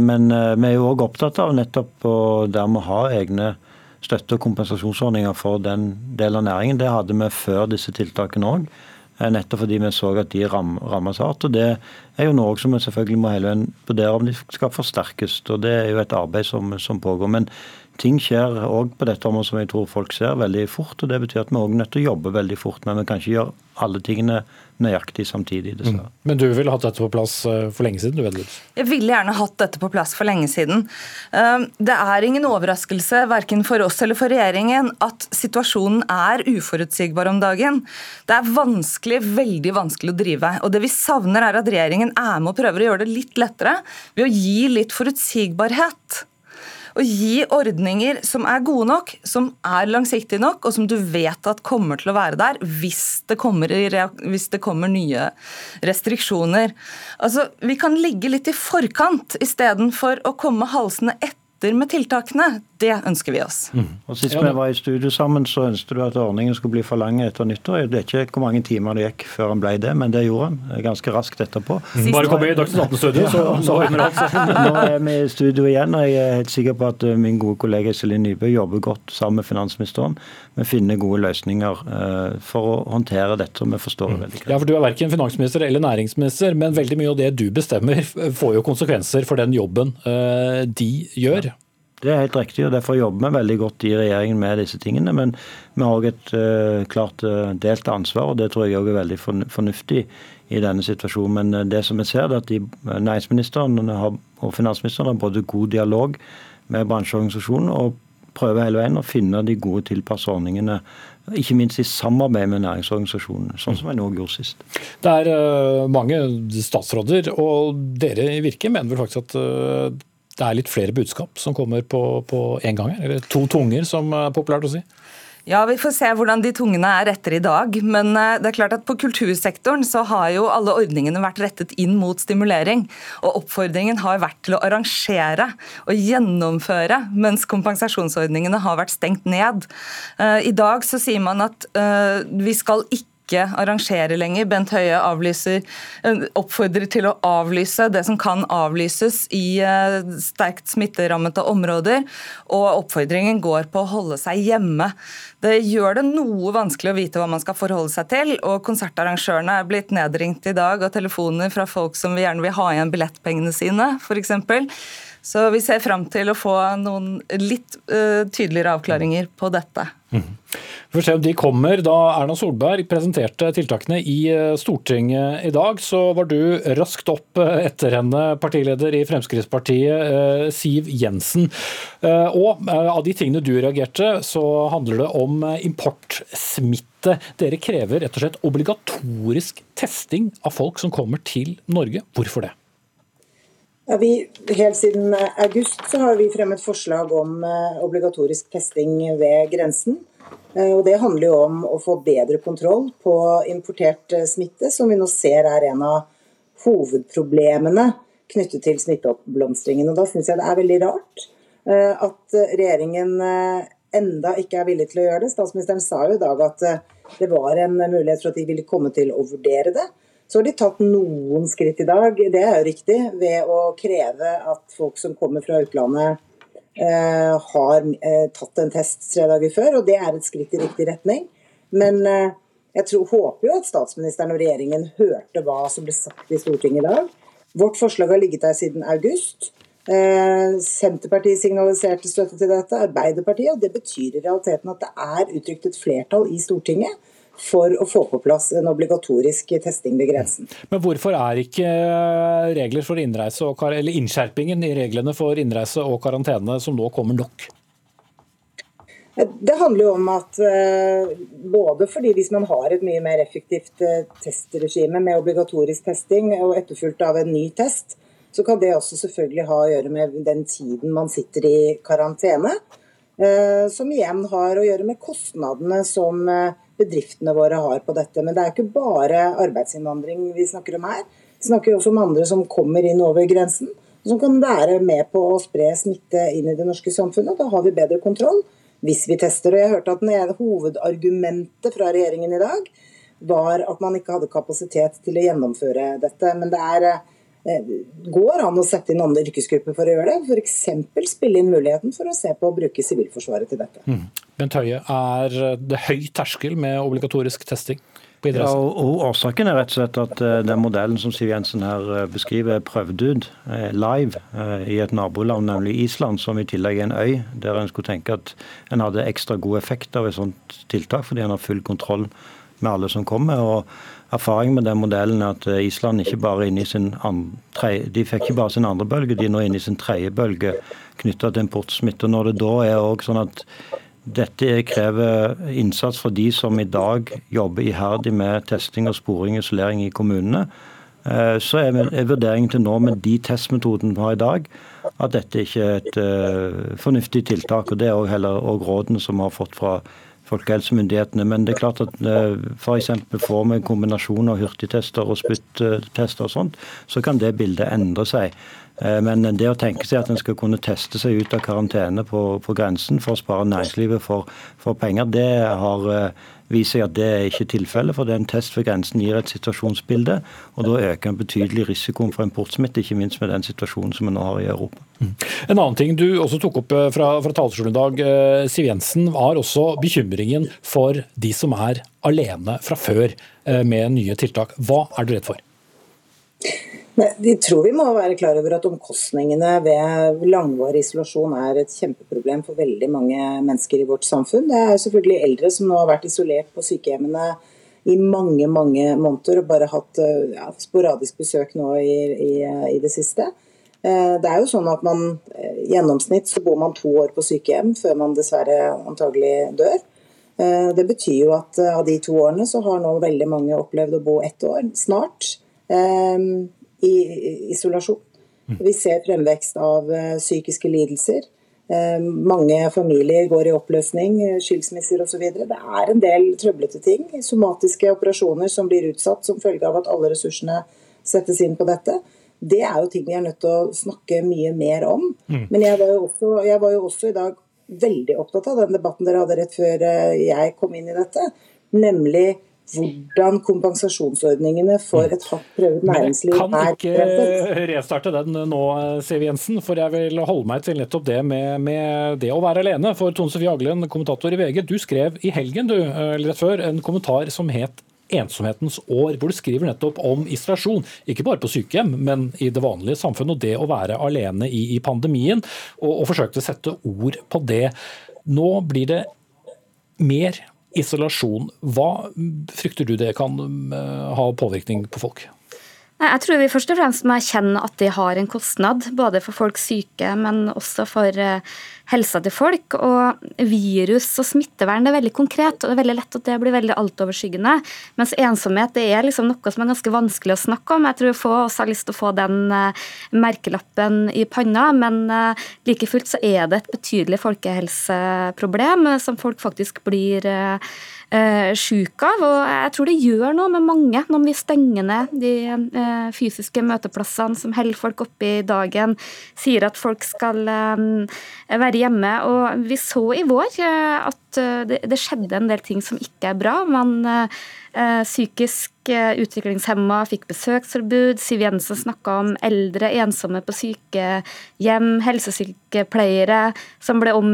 [SPEAKER 7] Men vi er jo òg opptatt av nettopp å dermed ha egne støtte- og kompensasjonsordninger for den delen av næringen. Det hadde vi før disse tiltakene òg. Nettopp fordi vi så at de ram, rammes hardt. og Det er jo noe som vi selvfølgelig må hele veien vurdere om de skal forsterkes. og Det er jo et arbeid som, som pågår. Men ting skjer òg på dette området som jeg tror folk ser veldig fort. og Det betyr at vi òg er nødt til å jobbe veldig fort, men vi kan ikke gjøre alle tingene nøyaktig samtidig. dessverre. Mm.
[SPEAKER 2] Men du ville hatt dette på plass eh, for lenge siden? du vet litt.
[SPEAKER 9] Jeg ville gjerne hatt dette på plass for lenge siden. Ehm, det er ingen overraskelse verken for oss eller for regjeringen at situasjonen er uforutsigbar om dagen. Det er vanskelig, veldig vanskelig å drive. Og det vi savner er at regjeringen er med og prøver å gjøre det litt lettere ved å gi litt forutsigbarhet å gi ordninger som er gode nok, som er langsiktige nok, og som du vet at kommer til å være der hvis det kommer, hvis det kommer nye restriksjoner. Altså, Vi kan ligge litt i forkant istedenfor å komme halsende etter etter med tiltakene, det ønsker vi oss. Mm.
[SPEAKER 7] Og Sist vi var i studio sammen, så ønsket du at ordningen skulle bli forlenget etter nyttår. Jeg vet ikke hvor mange timer det gikk før han ble det, men det gjorde han ganske raskt etterpå.
[SPEAKER 2] Mm. Bare komme i Dagsnytt 18-studio, så, så ordner alt seg.
[SPEAKER 7] Nå er vi i studio igjen, og jeg er helt sikker på at eh, min gode kollega Iselin Nybø jobber godt sammen med finansministeren med å finne gode løsninger eh, for å håndtere dette, som vi forstår mm. veldig greit.
[SPEAKER 2] Ja, for Du er verken finansminister eller næringsminister, men veldig mye av det du bestemmer får jo konsekvenser for den jobben eh, de gjør.
[SPEAKER 7] Det er helt riktig, og derfor jobber vi veldig godt i regjeringen med disse tingene. Men vi har òg et uh, klart uh, delt ansvar, og det tror jeg òg er veldig fornuftig i denne situasjonen. Men uh, det som vi ser, er at de, næringsministeren har, og finansministeren har både god dialog med bransjeorganisasjonen og prøver hele veien å finne de gode tilpassede. Ikke minst i samarbeid med næringsorganisasjonene, sånn som jeg nå gjorde sist.
[SPEAKER 2] Det er mange statsråder, og dere i Virke mener vel faktisk at det er litt flere budskap som kommer på, på en gang? Eller to tunger, som er populært å si?
[SPEAKER 9] Ja, Vi får se hvordan de tungene er etter i dag. Men eh, det er klart at på kultursektoren så har jo alle ordningene vært rettet inn mot stimulering. Og oppfordringen har vært til å arrangere og gjennomføre, mens kompensasjonsordningene har vært stengt ned. Eh, I dag så sier man at eh, vi skal ikke ikke arrangere lenger. Bent Høie avlyser, eh, oppfordrer til å avlyse det som kan avlyses i eh, sterkt smitterammede områder. Og oppfordringen går på å holde seg hjemme. Det gjør det noe vanskelig å vite hva man skal forholde seg til. Og konsertarrangørene er blitt nedringt i dag av telefoner fra folk som gjerne vil ha igjen billettpengene sine, f.eks. Så vi ser fram til å få noen litt uh, tydeligere avklaringer på dette. Mm.
[SPEAKER 2] Vi får se om de kommer. Da Erna Solberg presenterte tiltakene i eh, Stortinget i dag, så var du raskt opp eh, etter henne, partileder i Fremskrittspartiet, Siv Jensen. Og av de tingene du reagerte, så handler det om importsmitte. Dere krever rett og slett obligatorisk testing av folk som kommer til Norge. Hvorfor det?
[SPEAKER 10] Ja, vi, helt siden eh, august så har vi fremmet forslag om eh, obligatorisk testing ved grensen. Eh, og Det handler jo om å få bedre kontroll på importert smitte, som vi nå ser er en av hovedproblemene knyttet til smitteoppblomstringen. Og Da syns jeg det er veldig rart at regjeringen enda ikke er villig til å gjøre det. Statsministeren sa jo i dag at det var en mulighet for at de ville komme til å vurdere det. Så har de tatt noen skritt i dag, det er jo riktig, ved å kreve at folk som kommer fra utlandet eh, har eh, tatt en test tre dager før, og det er et skritt i riktig retning. Men eh, jeg tror, håper jo at statsministeren og regjeringen hørte hva som ble sagt i Stortinget i dag. Vårt forslag har ligget der siden august. Eh, Senterpartiet signaliserte støtte til dette, Arbeiderpartiet. og Det betyr i realiteten at det er uttrykt et flertall i Stortinget for å få på plass en obligatorisk testing ved grensen.
[SPEAKER 2] Men hvorfor er ikke regler for innreise og, eller innskjerpingen i reglene for innreise og karantene som nå kommer nok?
[SPEAKER 10] Det handler jo om at eh, både fordi hvis man har et mye mer effektivt eh, testregime med obligatorisk testing og etterfulgt av en ny test, så kan det også selvfølgelig ha å gjøre med den tiden man sitter i karantene. Eh, som igjen har å gjøre med kostnadene som bedriftene våre har på dette. Men det er ikke bare arbeidsinnvandring vi snakker om her. Vi snakker også om andre som kommer inn over grensen, som kan være med på å spre smitte inn i det norske samfunnet. Da har vi bedre kontroll hvis vi tester. Og jeg hørte at den Hovedargumentet fra regjeringen i dag var at man ikke hadde kapasitet til å gjennomføre dette. Men det er Eh, går an å sette inn andre yrkesgrupper for å gjøre det. F.eks. spille inn muligheten for å se på å bruke Sivilforsvaret til dette. Mm.
[SPEAKER 2] Bent Høie, er det høy terskel med obligatorisk testing?
[SPEAKER 7] Ja, og Årsaken er rett og slett at eh, den modellen som Siv Jensen her eh, beskriver, er prøvd ut live i et naboland, nemlig Island, som i tillegg er en øy, der en skulle tenke at en hadde ekstra god effekt av et sånt tiltak, fordi en har full kontroll med alle som kommer. og Erfaringen med den modellen er at eh, Island ikke bare inne i sin andre, de fikk ikke bare sin andre bølge, de er nå inne i sin tredje bølge knytta til importsmitte. Når det da er også sånn at dette krever innsats for de som i dag jobber iherdig med testing og sporing og isolering i kommunene, eh, så er vurderingen til nå med de testmetodene vi har i dag, at dette ikke er et uh, fornuftig tiltak. og Det er også heller også rådene som vi har fått fra folkehelsemyndighetene. Men det er klart at eh, f.eks. får vi kombinasjon av hurtigtester og spyttester og sånt, så kan det bildet endre seg. Eh, men det å tenke seg at en skal kunne teste seg ut av karantene på, på grensen for å spare næringslivet for, for penger, det har viser at det er ikke tilfellet. For det er en test ved grensen gir et situasjonsbilde, og da øker en betydelig risikoen for importsmitte, ikke minst med den situasjonen som vi nå har i Europa. Mm.
[SPEAKER 2] En annen ting du også tok opp eh, fra, fra talerstolen i dag, eh, Siv Jensen, var også bekymringen for de som er alene fra før eh, med nye tiltak. Hva er du redd for?
[SPEAKER 10] Vi tror vi må være klar over at omkostningene ved langvarig isolasjon er et kjempeproblem for veldig mange mennesker i vårt samfunn. Det er selvfølgelig eldre som nå har vært isolert på sykehjemmene i mange mange måneder og bare hatt ja, sporadisk besøk nå i, i, i, det siste. Eh, det er jo sånn at man eh, i gjennomsnitt så bor man to år på sykehjem før man dessverre antagelig dør. Eh, det betyr jo at av de to årene så har nå veldig mange opplevd å bo ett år snart i isolasjon. Vi ser fremvekst av eh, psykiske lidelser. Eh, mange familier går i oppløsning, skilsmisser osv. Det er en del trøblete ting. Somatiske operasjoner som blir utsatt som følge av at alle ressursene settes inn på dette. Det er jo ting vi er nødt til å snakke mye mer om. Mm. Men jeg var, også, jeg var jo også i dag veldig opptatt av den debatten dere hadde rett før eh, jeg kom inn i dette. Nemlig hvordan kompensasjonsordningene for et hardt prøvet næringsliv er
[SPEAKER 2] Men jeg kan ikke restarte den nå, Siv Jensen, for jeg vil holde meg til nettopp det med, med det å være alene. For Tone Sofie Aglen, kommentator i VG, du skrev i helgen du, eller rett før en kommentar som het ensomhetens år, hvor du skriver nettopp om isolasjon. Ikke bare på sykehjem, men i det vanlige samfunn, og det å være alene i, i pandemien. Og, og forsøkte å sette ord på det. Nå blir det mer isolasjon. Hva frykter du det kan eh, ha påvirkning på folk?
[SPEAKER 11] Jeg tror vi først og fremst må erkjenne at det har en kostnad, både for folk syke, men også for eh, helsa til folk. Og virus og smittevern det er veldig konkret, og det er veldig lett at det blir veldig altoverskyggende. Mens ensomhet det er liksom noe som er ganske vanskelig å snakke om. Jeg tror få oss har lyst til å få den eh, merkelappen i panna, men like fullt så er det et betydelig folkehelseproblem som folk faktisk blir syke av. Og jeg tror det gjør noe med mange når vi stenger ned de eh, fysiske møteplassene som holder folk oppe i dagen, sier at folk skal eh, være hjemme. Og vi så i vår eh, at det, det, skjedde en del ting som ikke er bra. Man eh, psykisk utviklingshemma fikk besøksforbud. Siv Jensen snakka om eldre ensomme på sykehjem, helsesykepleiere som ble, om,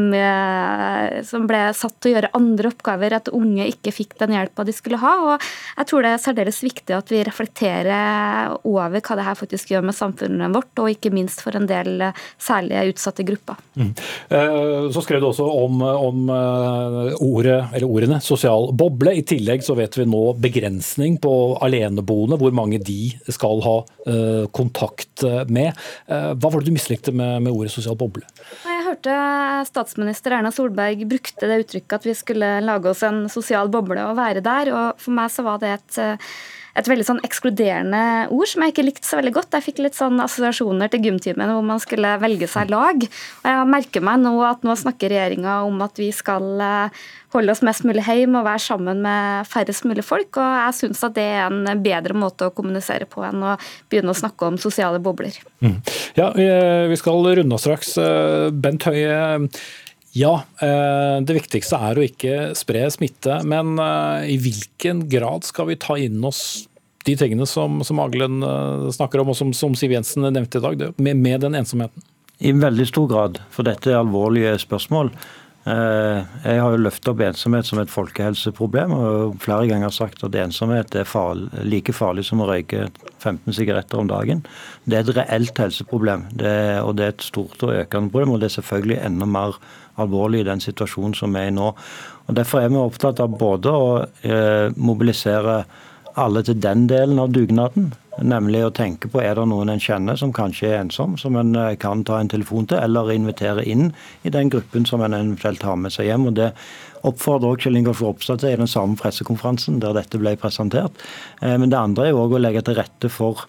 [SPEAKER 11] som ble satt til å gjøre andre oppgaver, at unge ikke fikk den hjelpa de skulle ha. og Jeg tror det er særdeles viktig at vi reflekterer over hva det her faktisk gjør med samfunnet vårt, og ikke minst for en del særlig utsatte grupper. Mm.
[SPEAKER 2] Eh, så skrev du også om, om eh, ordet, eller ordene sosial boble. I tillegg så vet vi nå begrensning på aleneboende, hvor mange de skal ha eh, kontakt med. Hva var det du mislikte med, med ordet sosial boble?
[SPEAKER 11] Jeg hørte statsminister Erna Solberg brukte det uttrykket at vi skulle lage oss en sosial boble og være der. og For meg så var det et, et veldig sånn ekskluderende ord som jeg ikke likte så veldig godt. Jeg fikk litt sånn assosiasjoner til gymtimen hvor man skulle velge seg lag. Og jeg merker meg nå at nå snakker regjeringa om at vi skal eh, holde oss mest mulig hjemme og være sammen med færrest mulig folk. Og jeg syns at det er en bedre måte å kommunisere på enn å begynne å snakke om sosiale bobler. Mm.
[SPEAKER 2] Ja, vi skal runde oss straks. Eh, Bent Høie. Ja, eh, det viktigste er å ikke spre smitte. Men eh, i hvilken grad skal vi ta inn oss de tingene som, som Aglen eh, snakker om, og som, som Siv Jensen nevnte i dag, med, med den ensomheten?
[SPEAKER 7] I veldig stor grad, for dette er alvorlige spørsmål. Jeg har jo løftet opp ensomhet som et folkehelseproblem og flere ganger sagt at ensomhet er farlig, like farlig som å røyke 15 sigaretter om dagen. Det er et reelt helseproblem, det er, og det er et stort og økende problem. Og det er selvfølgelig enda mer alvorlig i den situasjonen som vi er i nå. Og Derfor er vi opptatt av både å eh, mobilisere alle til den delen av dugnaden. Nemlig å tenke på er det noen en kjenner som kanskje er ensom, som en eh, kan ta en telefon til, eller invitere inn i den gruppen som en eventuelt har med seg hjem. og Det oppfordrer også Kjell Ingolf Ropstad til i den samme pressekonferansen der dette ble presentert. Eh, men det andre er òg å legge til rette for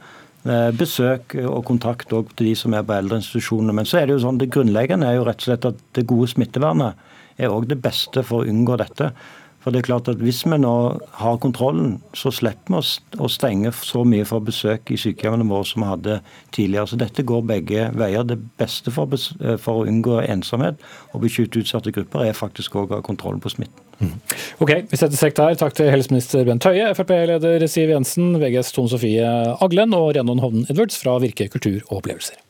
[SPEAKER 7] Eh, besøk og kontakt til de som er på eldreinstitusjonene. Men så er det jo sånn, det grunnleggende er jo rett og slett at det gode smittevernet er òg det beste for å unngå dette. For det er klart at Hvis vi nå har kontrollen, så slipper vi å stenge så mye for besøk i sykehjemmene våre som vi hadde tidligere. Så Dette går begge veier. Det beste for, for å unngå ensomhet og beskytte utsatte grupper, er faktisk òg å ha kontrollen på smitten. Mm.
[SPEAKER 2] Ok, vi setter strek der. Takk til helseminister Bent Høie, Frp-leder Siv Jensen, VGs Tone Sofie Aglen og Rhiannon Hovden Edwards fra Virke kultur og opplevelser.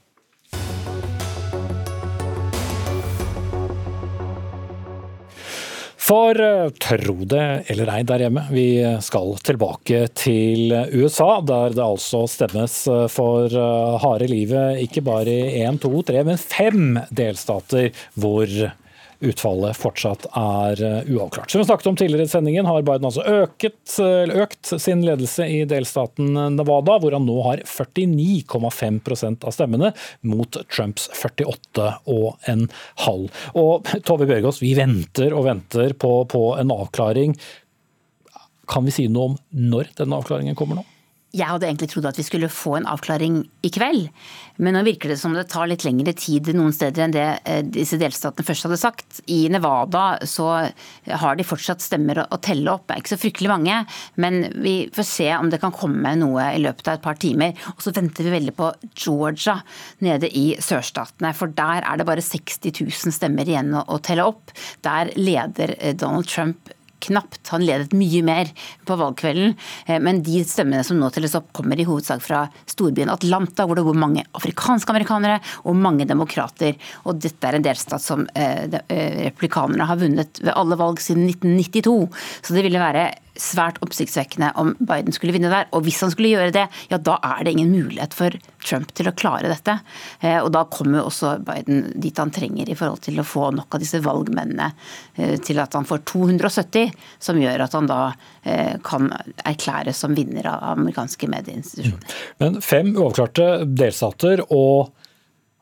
[SPEAKER 2] For eh, tro det eller ei der hjemme, vi skal tilbake til USA, der det altså stemmes eh, for eh, harde livet ikke bare i én, to, tre, men fem delstater hvor utfallet fortsatt er eh, uavklart. Som vi snakket om tidligere i sendingen, har Biden altså øket, økt sin ledelse i delstaten Nevada, hvor han nå har 49,5% av stemmene, mot Trumps 48,5. Og Tove Bjørgaas, vi venter og venter på, på en avklaring. Kan vi si noe om når denne avklaringen kommer nå?
[SPEAKER 4] Jeg hadde egentlig trodd at vi skulle få en avklaring i kveld. Men nå virker det som det tar litt lengre tid noen steder enn det eh, disse delstatene først hadde sagt. I Nevada så har de fortsatt stemmer å telle opp. Det er ikke så fryktelig mange, men vi får se om det kan komme noe i løpet av et par timer. Og så venter vi veldig på Georgia nede i sørstatene. For der er det bare 60 000 stemmer igjen å telle opp. Der leder eh, Donald Trump knapt. Han ledet mye mer på valgkvelden. Eh, men de stemmene som nå telles opp, kommer i hovedsak fra storbyen Atlanta, hvor det bor mange afrikanske amerikanere og mange demokrater. Og dette er en delstat som eh, eh, republikanerne har vunnet ved alle valg siden 1992. Så det ville være svært oppsiktsvekkende om Biden skulle vinne der. Og hvis han skulle gjøre det, ja da er det ingen mulighet for Trump til å klare dette. Og da kommer også Biden dit han trenger i forhold til å få nok av disse valgmennene til at han får 270 som gjør at han da eh, kan erklæres som vinner av amerikanske medieinstitusjoner.
[SPEAKER 2] Men fem uavklarte delstater og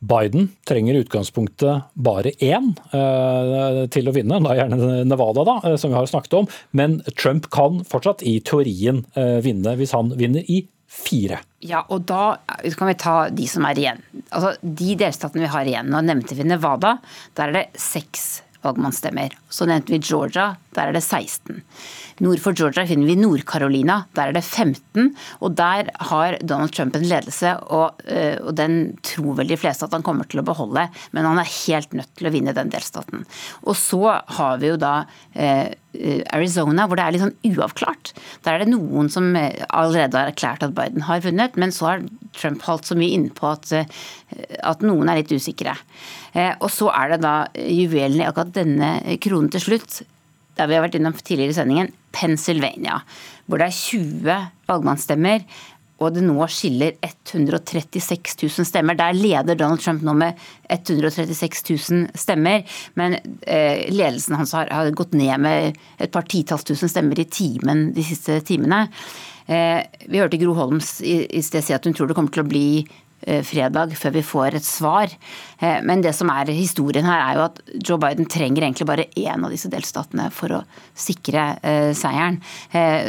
[SPEAKER 2] Biden trenger i utgangspunktet bare én eh, til å vinne, da gjerne Nevada, da, eh, som vi har snakket om. Men Trump kan fortsatt i teorien eh, vinne hvis han vinner i fire.
[SPEAKER 4] Ja, og da kan vi ta de som er igjen. Altså, De delstatene vi har igjen, nå nevnte vi Nevada. Der er det seks valgmannsstemmer. Så nevnte vi Georgia, der er det 16. Nord for Georgia finner vi Nord-Carolina, der er det 15. Og der har Donald Trump en ledelse, og, eh, og, den tror vel de fleste at han kommer til å beholde, men han er helt nødt til å vinne den delstaten. Og så har vi jo da eh, Arizona, hvor det er litt sånn uavklart. Der er det noen som eh, allerede har erklært at Biden har vunnet, men så har Trump holdt så mye innpå at, at noen er litt usikre. Og så er det da juvelen i akkurat denne kronen til slutt, der vi har vært innom tidligere i sendingen, Pennsylvania. Hvor det er 20 valgmannsstemmer, og det nå skiller 136 000 stemmer. Der leder Donald Trump nå med 136 000 stemmer, men eh, ledelsen hans har, har, gått ned med et par titalls tusen stemmer i timen de siste timene. Eh, vi hørte Gro Holms i, i sted si at hun tror det kommer til å bli fredag før vi får et svar. Eh, men det som er historien her, er jo at Joe Biden trenger egentlig bare én av disse delstatene for å sikre eh, seieren.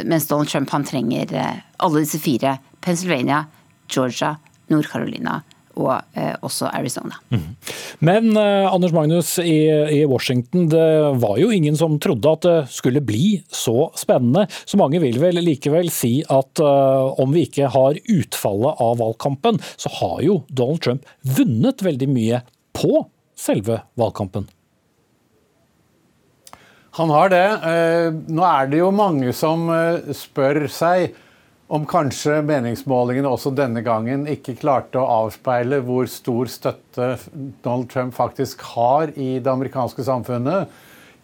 [SPEAKER 4] Mens Donald Trump han trenger alle disse fire. Pennsylvania, Georgia, Nord-Carolina og eh, også Arizona. Mm.
[SPEAKER 2] Men eh, Anders Magnus i, i, Washington, det var jo ingen som trodde at det skulle bli så spennende. Så mange vil vel likevel si at eh, om vi ikke har utfallet av valgkampen, så har jo Donald Trump vunnet veldig mye på selve valgkampen.
[SPEAKER 6] Han har det. Eh, nå er det jo mange som eh, spør seg om kanskje meningsmålingene også denne gangen ikke klarte å avspeile hvor stor støtte Donald Trump faktisk har i det amerikanske samfunnet.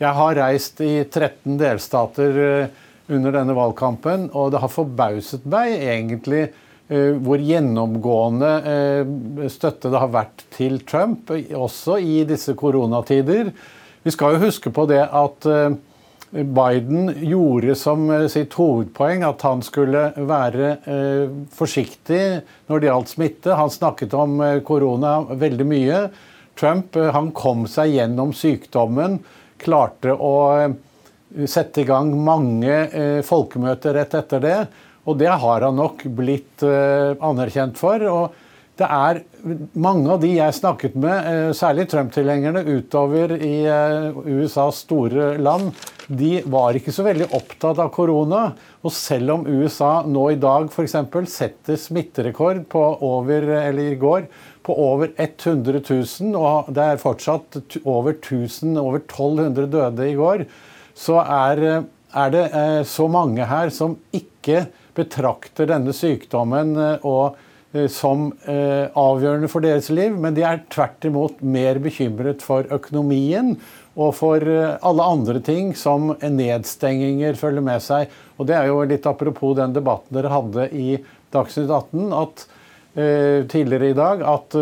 [SPEAKER 6] Jeg har reist i 13 delstater eh, under denne valgkampen, og det har forbauset meg egentlig eh, hvor gjennomgående eh, støtte det har vært til Trump, også i disse koronatider. Vi skal jo huske på det at Biden gjorde som eh, sitt hovedpoeng at han skulle være eh, forsiktig når det gjaldt smitte. Han snakket om eh, korona veldig mye. Trump han kom seg gjennom sykdommen, klarte å sette i gang mange folkemøter rett etter det. Og det har han nok blitt anerkjent for. og det er mange av de jeg snakket med, eh, særlig Trump-tilhengerne utover i eh, USAs store land, de var ikke så veldig opptatt av korona. Og selv om USA nå i dag f.eks. setter smitterekord på over, eller i går, på over 100 000, og det er fortsatt over 1000, over 1200 døde i går, så er, eh, er det så mange her som ikke betrakter denne sykdommen og som eh, avgjørende for deres liv, men de er tvert imot mer bekymret for økonomien og for eh, alle andre ting som nedstenginger følger med seg. Og Det er jo litt apropos den debatten dere hadde i Dagsnytt 18 at, tidligere i dag, at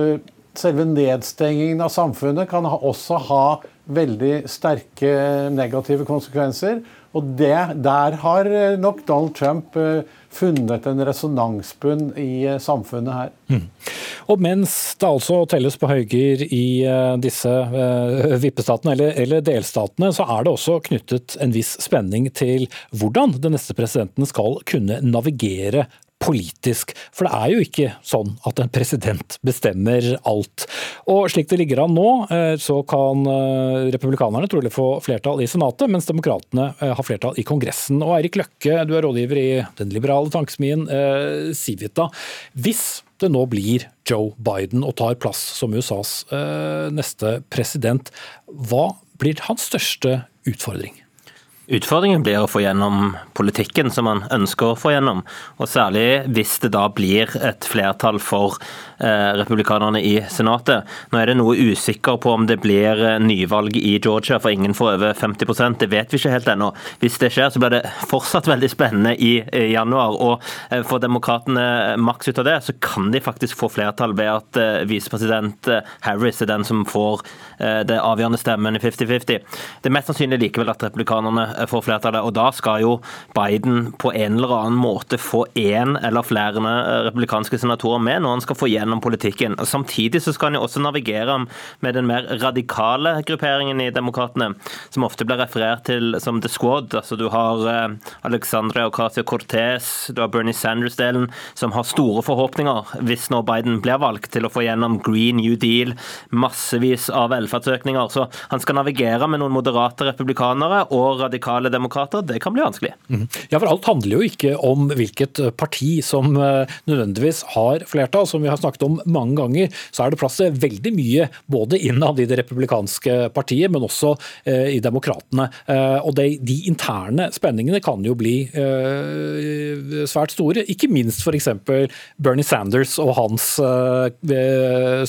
[SPEAKER 6] selve nedstengingen av samfunnet kan også ha veldig sterke negative konsekvenser. Og det, der har nok Donald Trump funnet en resonansbunn i eh, samfunnet her. Mm.
[SPEAKER 2] Og mens det altså telles på høyger i eh, disse uh, vippestatene eller, eller, delstatene, så er det også knyttet en viss spenning til hvordan den neste presidenten skal kunne navigere politisk. For det er jo ikke sånn at en president bestemmer alt. Og slik det ligger an nå, eh, så kan eh, republikanerne trolig få flertall i Senatet, mens demokratene eh, har flertall i Kongressen. Og Eirik Løkke, du er rådgiver i den liberale tankesmien Civita. Hvis det nå blir Joe Biden og tar plass som USAs neste president, hva blir hans største utfordring?
[SPEAKER 12] Utfordringen blir å få gjennom politikken som man ønsker å få gjennom. Og særlig hvis det da blir et flertall for eh, republikanerne i Senatet. Nå er det noe usikker på om det blir eh, nyvalg i Georgia, for ingen får over 50% Det vet vi ikke helt ennå. Hvis det skjer, så blir det fortsatt veldig spennende i, i januar. Og eh, får demokratene maks ut av det, så kan de faktisk få flertall ved at eh, visepresident eh, Harris er den som får eh, det avgjørende stemmen i 50-50. Det er mest sannsynlig likevel at republikanerne Eh, får flertallet. Og da skal jo Biden på en eller annen måte få én eller flere eh, republikanske senatorer med når han skal få gjennom politikken. Samtidig så skal han jo også navigere med den mer radikale grupperingen i Demokratene, som ofte blir referert til som The Squad. Altså Du har eh, Alexandria Ocasio-Cortez, du har Bernie Sanders-delen, som har store forhåpninger hvis nå Biden blir valgt til å få gjennom Green New Deal, massevis av velferdsøkninger. Så han skal navigere med noen moderate republikanere og radikale radikale demokrater, det kan bli vanskelig.
[SPEAKER 2] Mm. Ja, for alt handler jo ikke om hvilket eh, parti som eh, nødvendigvis har flertall. Som vi har snakket om mange ganger, så er det plass til veldig mye både innad i det republikanske partiet, men også eh, i demokratene. Og de, de interne spenningene kan jo bli svært store. Ikke minst f.eks. Bernie Sanders og hans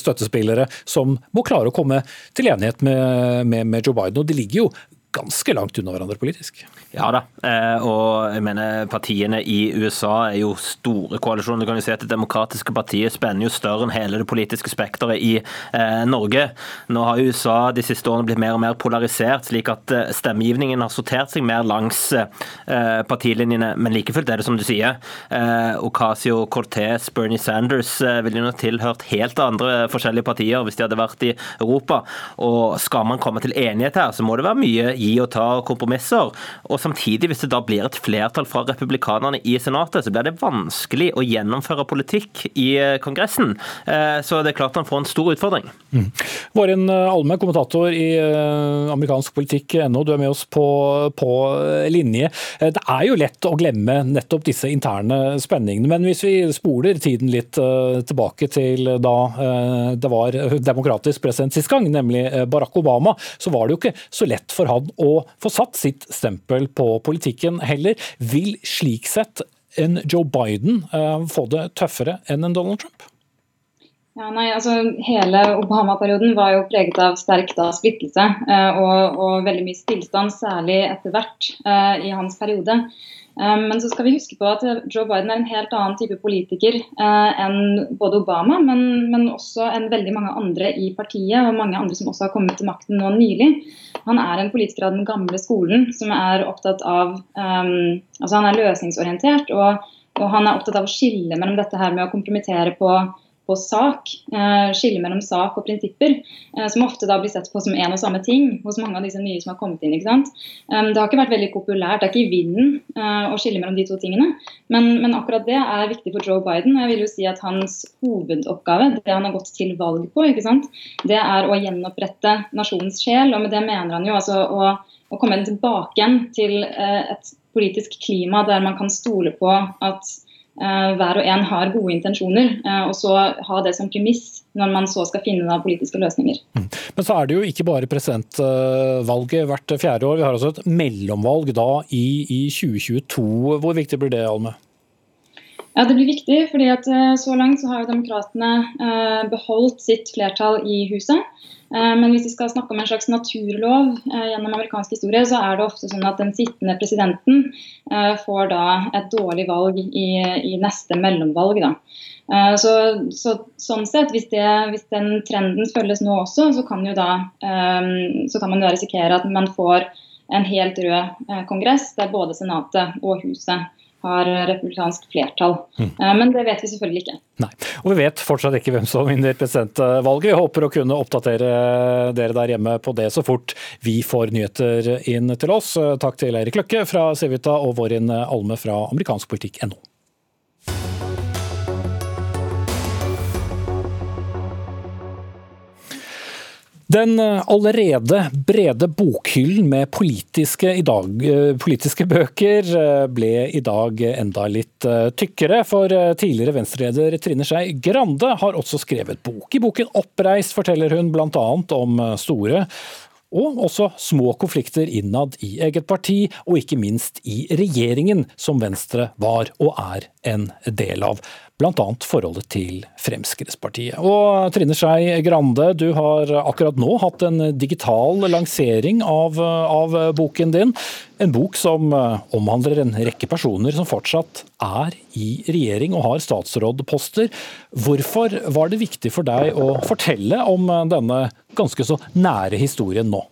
[SPEAKER 2] støttespillere, som må klare å komme til enighet med, med, med Joe Biden. Og det ligger jo ganske langt unna hverandre politisk.
[SPEAKER 12] Ja da, eh, og jeg mener partiene i USA er jo store koalisjoner. Du kan jo si at Det demokratiske partiet spenner jo større enn hele det politiske spekteret i eh, Norge. Nå har USA de siste årene blitt mer og mer polarisert, slik at eh, stemmegivningen har sortert seg mer langs partilinjene. Men like fullt er det som du sier. Ocasio Cortez, Bernie Sanders ville jo tilhørt helt andre forskjellige partier hvis de hadde vært i Europa. Og skal man komme til enighet her, så må det være mye gi og ta kompromisser. Og samtidig, hvis det da blir et flertall fra republikanerne i Senatet, så blir det vanskelig å gjennomføre politikk i eh, Kongressen. Eh, så det er klart han får en stor utfordring. Mm.
[SPEAKER 2] Vårin eh, Alme, kommentator i amerikansk politikk.no, du er med oss på, på, linje. Det er jo lett å glemme nettopp disse interne spenningene, men hvis vi spoler tiden litt tilbake til da det var demokratisk president sist gang, nemlig Barack Obama, så var det jo ikke så lett for han å få satt sitt stempel på politikken heller. Vil slik sett en Joe Biden uh, få det tøffere enn en Donald Trump?
[SPEAKER 13] Ja, nei, altså Hele Obama-perioden var jo preget av sterk da, splittelse uh, og, og, veldig mye stillstand, særlig etter hvert uh, i hans periode. Um, men så skal vi huske på at Joe Biden er en helt annen type politiker uh, enn både Obama, men, men, også enn veldig mange andre i partiet, og mange andre som også har kommet til makten nå nylig. Han er en politiker av den gamle skolen som er opptatt av um, altså Han er løsningsorientert, og, og han er opptatt av å skille mellom dette her med å kompromittere på på sak, eh, skille mellom sak og prinsipper, eh, som ofte da blir sett på som én og samme ting hos mange av disse nye som har kommet inn. ikke sant? Um, det har ikke vært veldig populært, det er ikke i vinden eh, å skille mellom de to tingene, men, men, akkurat det er viktig for Joe Biden. og Jeg vil jo si at hans hovedoppgave, det han har gått til valg på, ikke sant? det er å gjenopprette nasjonens sjel, og med det mener han jo altså å, å komme tilbake igjen til et politisk klima der man kan stole på at Eh, hver og en har gode intensjoner, eh, og så ha det som premiss når man så skal finne da, politiske løsninger. Mm.
[SPEAKER 2] Men så er det jo ikke bare presidentvalget hvert fjerde år, vi har også et mellomvalg da i, i 2022. Hvor viktig blir det, Alme?
[SPEAKER 13] Ja, Det blir viktig, fordi at eh, så langt så har jo demokratene beholdt sitt flertall i huset. Eh, men hvis vi skal snakke om en slags naturlov eh, gjennom amerikansk historie, så er det ofte sånn at den sittende presidenten eh, får da et dårlig valg i, i neste mellomvalg. Da. Så, så, sånn sett, hvis, det, hvis, den trenden følges nå også, så kan, da, så kan man da risikere at man får en helt rød kongress der både Senatet og Huset har republikansk flertall. Mm. Men det vet vi selvfølgelig ikke.
[SPEAKER 2] Nei, og Vi vet fortsatt ikke hvem som vinner presidentvalget. Vi håper å kunne oppdatere dere der hjemme på det så fort vi får nyheter inn til oss. Takk til Eirik Løkke fra Civita og Vårin Alme fra amerikanskpolitikk.no. Den eh, allerede brede bokhyllen med politiske, dag, eh, politiske, bøker eh, ble i dag enda litt tykkere, for tidligere venstreleder Trine Skei Grande har også skrevet bok. I boken 'Oppreist' forteller hun bl.a. om store Og også små konflikter innad i eget parti, og ikke minst i regjeringen, som Venstre var og er en del av bl.a. forholdet til Fremskrittspartiet. Og Trine Skei Grande, du har akkurat nå hatt en digital lansering av, av, boken din. En bok som omhandler en rekke personer som fortsatt er i regjering og har statsrådposter. Hvorfor var det viktig for deg å fortelle om denne ganske så nære historien nå?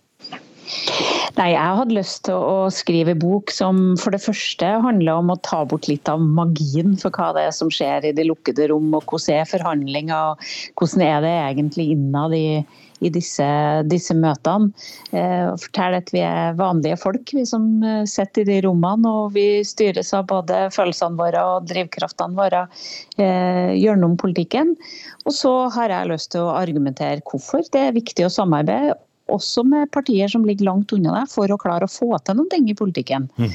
[SPEAKER 14] Nei, Jeg hadde lyst til å skrive bok som for det første handler om å ta bort litt av magien for hva det er som skjer i de lukkede rom, og hvordan er forhandlinger, og hvordan er det egentlig innad i, i disse, disse, møtene. Eh, fortelle at vi er vanlige folk, vi som eh, sitter i de rommene. Og vi styres av både følelsene våre og drivkraftene våre eh, gjennom politikken. Og så har jeg lyst til å argumentere hvorfor det er viktig å samarbeide også med partier som ligger langt unna deg, for å klare å få til noen ting i politikken. Mm.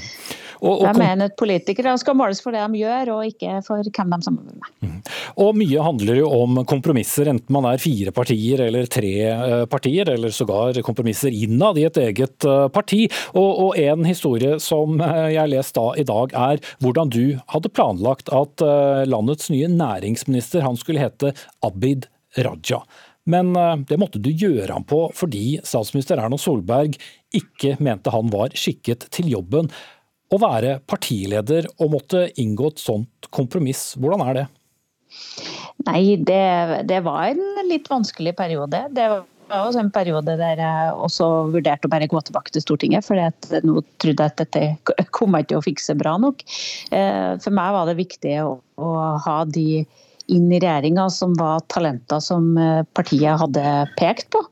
[SPEAKER 14] Og, og, jeg mener at Politikere skal måles for det de gjør, og ikke for hvem de samarbeider med. Mm.
[SPEAKER 2] Og Mye handler jo om kompromisser, enten man er fire partier eller tre eh, partier, eller sågar kompromisser innad i et eget eh, parti. Og, og En historie som eh, jeg leste da i dag, er hvordan du hadde planlagt at landets nye næringsminister han skulle hete Abid Raja. Men eh, det måtte du gjøre ham på fordi statsminister Erna Solberg ikke mente han var skikket til jobben. Å være partileder og måtte inngå et sånt kompromiss, hvordan er det?
[SPEAKER 14] Nei, det, det var en litt vanskelig periode. Det var også en periode der jeg også vurderte å bare gå tilbake til Stortinget. For nå trodde jeg at dette kom jeg ikke å fikse bra nok. Eh, for meg var det viktig å, å ha de inn i regjeringa som var talenter som eh, partiet hadde pekt på.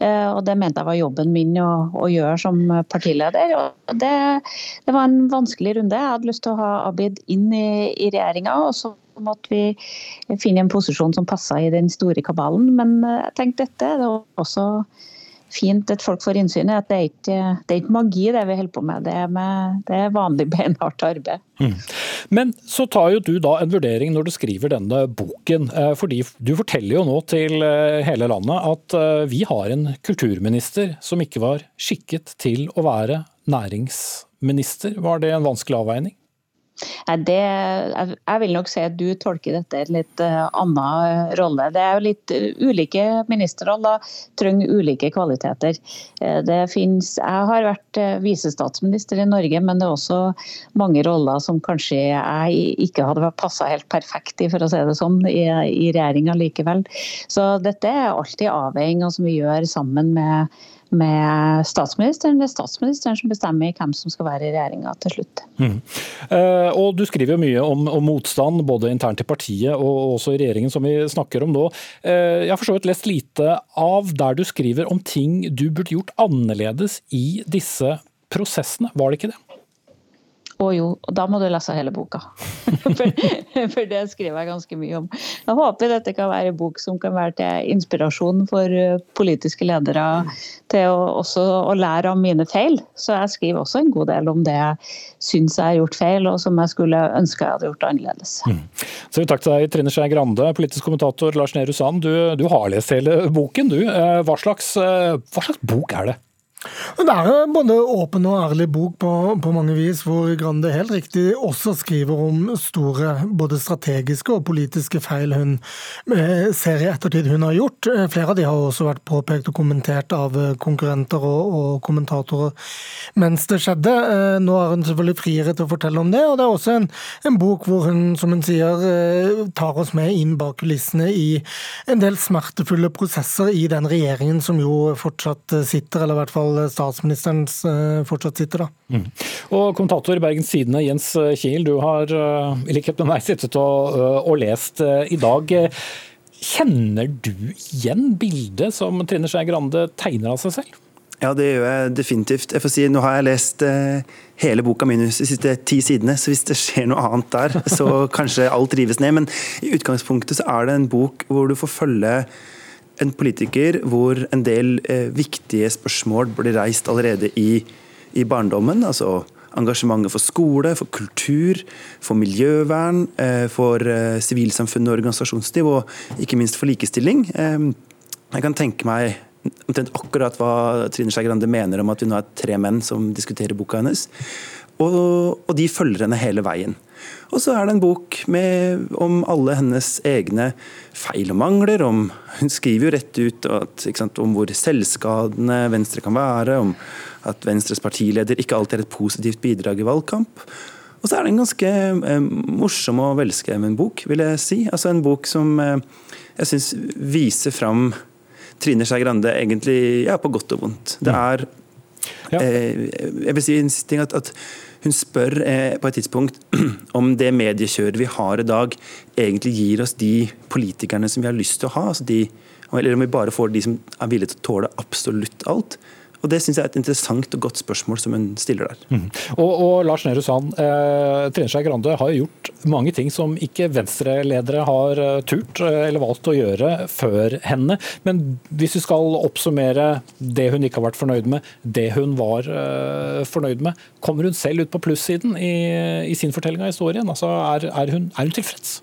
[SPEAKER 14] Eh, og Det mente jeg var jobben min å, å gjøre som partileder. Og det, det, var en vanskelig runde. Jeg hadde lyst til å ha Abid inn i, i regjeringa. Og så måtte vi finne en posisjon som passa i den store kabalen. Men eh, jeg tenkte dette det var også fint at folk får innsyn i at det er ikke det er ikke magi det vi holder på med. Det er, med, det er vanlig beinhardt arbeid. Mm.
[SPEAKER 2] Men så tar jo du da en vurdering når du skriver denne boken. Eh, fordi du forteller jo nå til eh, hele landet at eh, vi har en kulturminister som ikke var skikket til å være næringsminister. Var det en vanskelig avveining?
[SPEAKER 14] Det, jeg vil nok si at du tolker dette i en litt uh, annen rolle. Det er jo litt uh, Ulike ministerroller trenger ulike kvaliteter. Det finnes, jeg har vært visestatsminister i Norge, men det er også mange roller som kanskje jeg ikke hadde passa helt perfekt i, for å si det sånn, i, i regjeringa likevel. Så dette er alltid avveininger som vi gjør sammen med med statsministeren. Det er statsministeren som bestemmer hvem som skal være i regjeringa til slutt. Mm.
[SPEAKER 2] Uh, og Du skriver jo mye om, om, motstand, både internt i partiet og også i regjeringen, som vi snakker om nå. Uh, jeg har for så vidt lest lite av der du skriver om ting du burde gjort annerledes i disse prosessene. Var det ikke det?
[SPEAKER 14] Å jo, og da må du lese hele boka. for, for, det skriver jeg ganske mye om. Jeg håper dette kan være en bok som kan være til inspirasjon for eh, politiske ledere til å, også å lære av mine feil. Så jeg skriver også en god del om det jeg syns jeg har gjort feil, og som jeg skulle ønske jeg hadde gjort annerledes. Mm.
[SPEAKER 2] Så takk til deg, Trine Skei Grande, politisk kommentator Lars Nehru Sand. Du, du, har lest hele boken, du. Eh, hva slags, eh, hva slags bok er det?
[SPEAKER 15] Det er både åpen og ærlig bok på, på, mange vis, hvor Grande helt riktig også skriver om store både strategiske og politiske feil hun eh, ser i ettertid hun har gjort. Eh, flere av de har også vært påpekt og kommentert av eh, konkurrenter og, og kommentatorer mens det skjedde. Nå er hun selvfølgelig friere til å fortelle om det, og det er også en, en bok hvor hun, som hun sier, tar oss med inn bak kulissene i en del smertefulle prosesser i den regjeringen som jo fortsatt sitter, eller i hvert fall fall statsministeren eh, fortsatt sitter. da. Mm.
[SPEAKER 2] Og Kommentator i Bergens Tidende, Jens Kiel, du har eh, i likhet med meg sittet og, eh, og lest i dag. Kjenner du igjen bildet som Trine Skei Grande tegner av seg selv?
[SPEAKER 16] Ja, det gjør jeg definitivt. Jeg får si, Nå har jeg lest hele boka minus de siste ti sidene, så hvis det skjer noe annet der, så kanskje alt rives ned. Men i utgangspunktet så er det en bok hvor du får følge en politiker hvor en del eh, viktige spørsmål blir reist allerede i, i, barndommen. altså Engasjementet for skole, for kultur, for miljøvern, eh, for eh, og organisasjonsliv, og ikke minst for likestilling. Eh, jeg kan tenke meg omtrent akkurat hva Trine Skei Grande mener om at vi nå er tre menn som diskuterer boka hennes. Og, og de følger henne hele veien. Og så er det en bok med, om alle hennes egne feil og mangler. Om, hun skriver jo rett ut at, sant, om hvor selvskadende Venstre kan være. Om at Venstres partileder ikke alltid er et positivt bidrag i valgkamp. Og så er det en ganske eh, morsom og velskreven bok, vil jeg si. Altså En bok som eh, jeg syns viser fram Trine Skei Grande egentlig ja, på godt og vondt. Det mm. er eh, Jeg vil si en ting at, at hun spør eh, på et tidspunkt om det mediekjøret vi har i dag, egentlig gir oss de politikerne som vi har lyst til å ha. Altså de, eller om vi bare får de som er villige til å tåle absolutt alt. Og Det synes jeg er et interessant og godt spørsmål som hun stiller der.
[SPEAKER 2] Mm. Og, og, Lars Nehru Sand, eh, Trine Skei Grande har gjort mange ting som ikke Venstre-ledere har eh, turt eh, eller valgt å gjøre før henne. Men hvis vi skal oppsummere det hun ikke har vært fornøyd med, det hun var eh, fornøyd med, kommer hun selv ut på plussiden i, i sin fortelling av historien? Altså, er, er, hun, er hun tilfreds?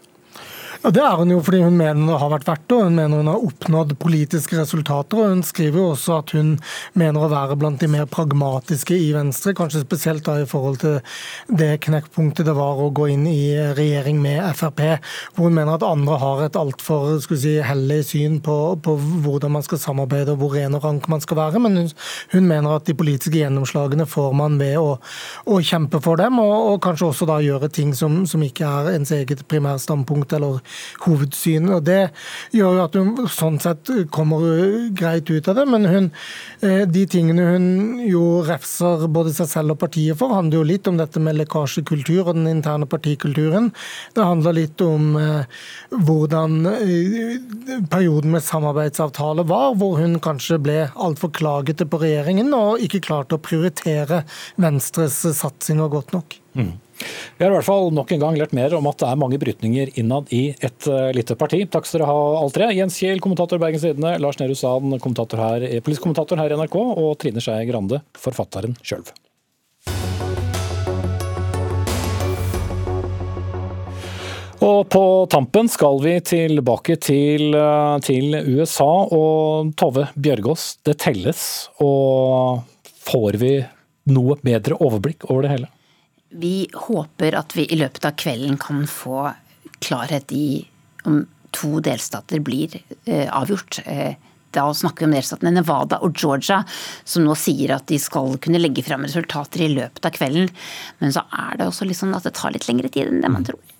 [SPEAKER 15] Ja, Det er hun jo fordi hun mener hun har vært verdt det, og hun mener hun har oppnådd politiske resultater. og Hun skriver jo også at hun mener å være blant de mer pragmatiske i Venstre, kanskje spesielt da i forhold til det knekkpunktet det var å gå inn i regjering med Frp, hvor hun mener at andre har et altfor si, hellig syn på, på, hvordan man skal samarbeide og hvor ren og rank man skal være. Men hun, hun mener at de politiske gjennomslagene får man ved å, å kjempe for dem, og, og, kanskje også da gjøre ting som, som ikke er ens eget primærstandpunkt eller hovedsyn. og Det gjør jo at hun sånn sett kommer greit ut av det. Men hun, eh, de tingene hun jo refser både seg selv og partiet for, handler jo litt om dette med lekkasjekultur og den interne partikulturen. Det handler litt om eh, hvordan eh, perioden med samarbeidsavtale var, hvor hun kanskje ble altfor klagete på regjeringen og ikke klarte å prioritere Venstres satsinger godt nok. Mm.
[SPEAKER 2] Vi har i hvert fall nok en gang lært mer om at det er mange brytninger innad i et uh, lite parti. Takk skal dere ha, alle tre. Jens Kiel, kommentator Bergens Tidende, Lars Nehru Sand, eh, politisk kommentator her i NRK, og Trine Skei Grande, forfatteren sjøl. Og på tampen skal vi tilbake til, eh, til USA og Tove Bjørgaas. Det telles, og får vi noe bedre overblikk over det hele?
[SPEAKER 4] Vi håper at vi i løpet av kvelden kan få klarhet i om to delstater blir eh, avgjort. Eh, da snakker vi om delstatene Nevada og Georgia, som nå sier at de skal kunne legge frem resultater i løpet av kvelden. Men så er det også litt sånn at det tar litt lengre tid enn det man mm. tror.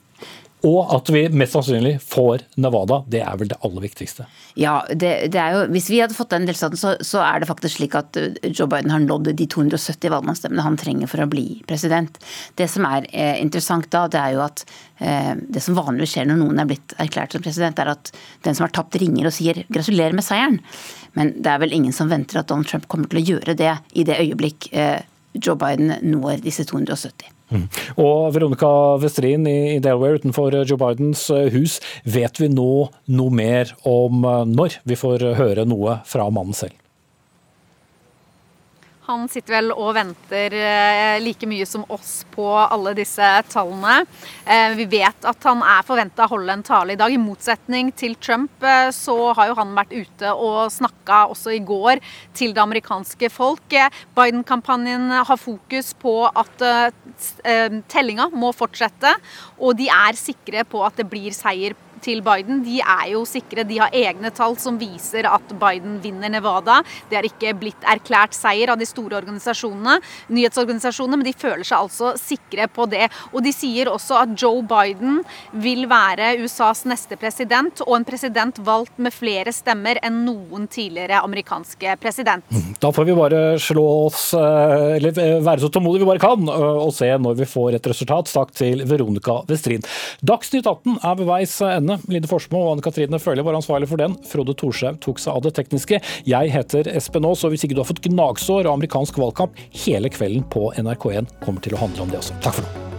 [SPEAKER 2] Og at vi mest sannsynlig får Nevada. Det er vel det aller viktigste.
[SPEAKER 4] Ja, det, det jo, Hvis vi hadde fått den delstaten, så, så, er det faktisk slik at uh, Joe Biden har nådd de 270 valgmannsstemmene han trenger for å bli president. Det som er eh, interessant da, det er jo at eh, det som vanligvis skjer når noen er blitt erklært som president, er at den som har tapt, ringer og sier 'gratulerer med seieren'. Men det er vel ingen som venter at Donald Trump kommer til å gjøre det i det øyeblikk eh, Joe Biden når disse 270.
[SPEAKER 2] Mm. Og Veronica Westrin i Delaware utenfor Joe Bidens eh, hus, vet vi nå noe mer om eh, når vi får høre noe fra mannen selv?
[SPEAKER 5] Han sitter vel og venter eh, like mye som oss på alle disse tallene. Eh, vi vet at han er forventa å holde en tale i dag. I motsetning til Trump eh, så har jo han vært ute og snakka også i går til det amerikanske folk. Biden-kampanjen har fokus på at tellinga må fortsette, og de er sikre på at det blir seier til Biden de er jo sikre. De har egne tall som viser at Biden vinner Nevada. Det er ikke blitt erklært seier av de store organisasjonene, nyhetsorganisasjonene, men de føler seg altså sikre på det. Og de sier også at Joe Biden vil være USAs neste president, og en president valgt med flere stemmer enn noen tidligere amerikanske president.
[SPEAKER 2] Mm, da får vi bare slå oss, eh, eller eh, være så tålmodige vi bare kan, eh, og se når vi får et resultat. Takk til Veronica Westrin. Dagsnytt 18 er ved veis ende. Line Forsmo og Anne Katrine Føhli var ansvarlig for den. Frode Thorshaug tok seg av det tekniske. Jeg heter Espen Aas, og hvis ikke du har fått gnagsår av amerikansk valgkamp, hele kvelden på NRK1 kommer til å handle om det også. Takk for nå.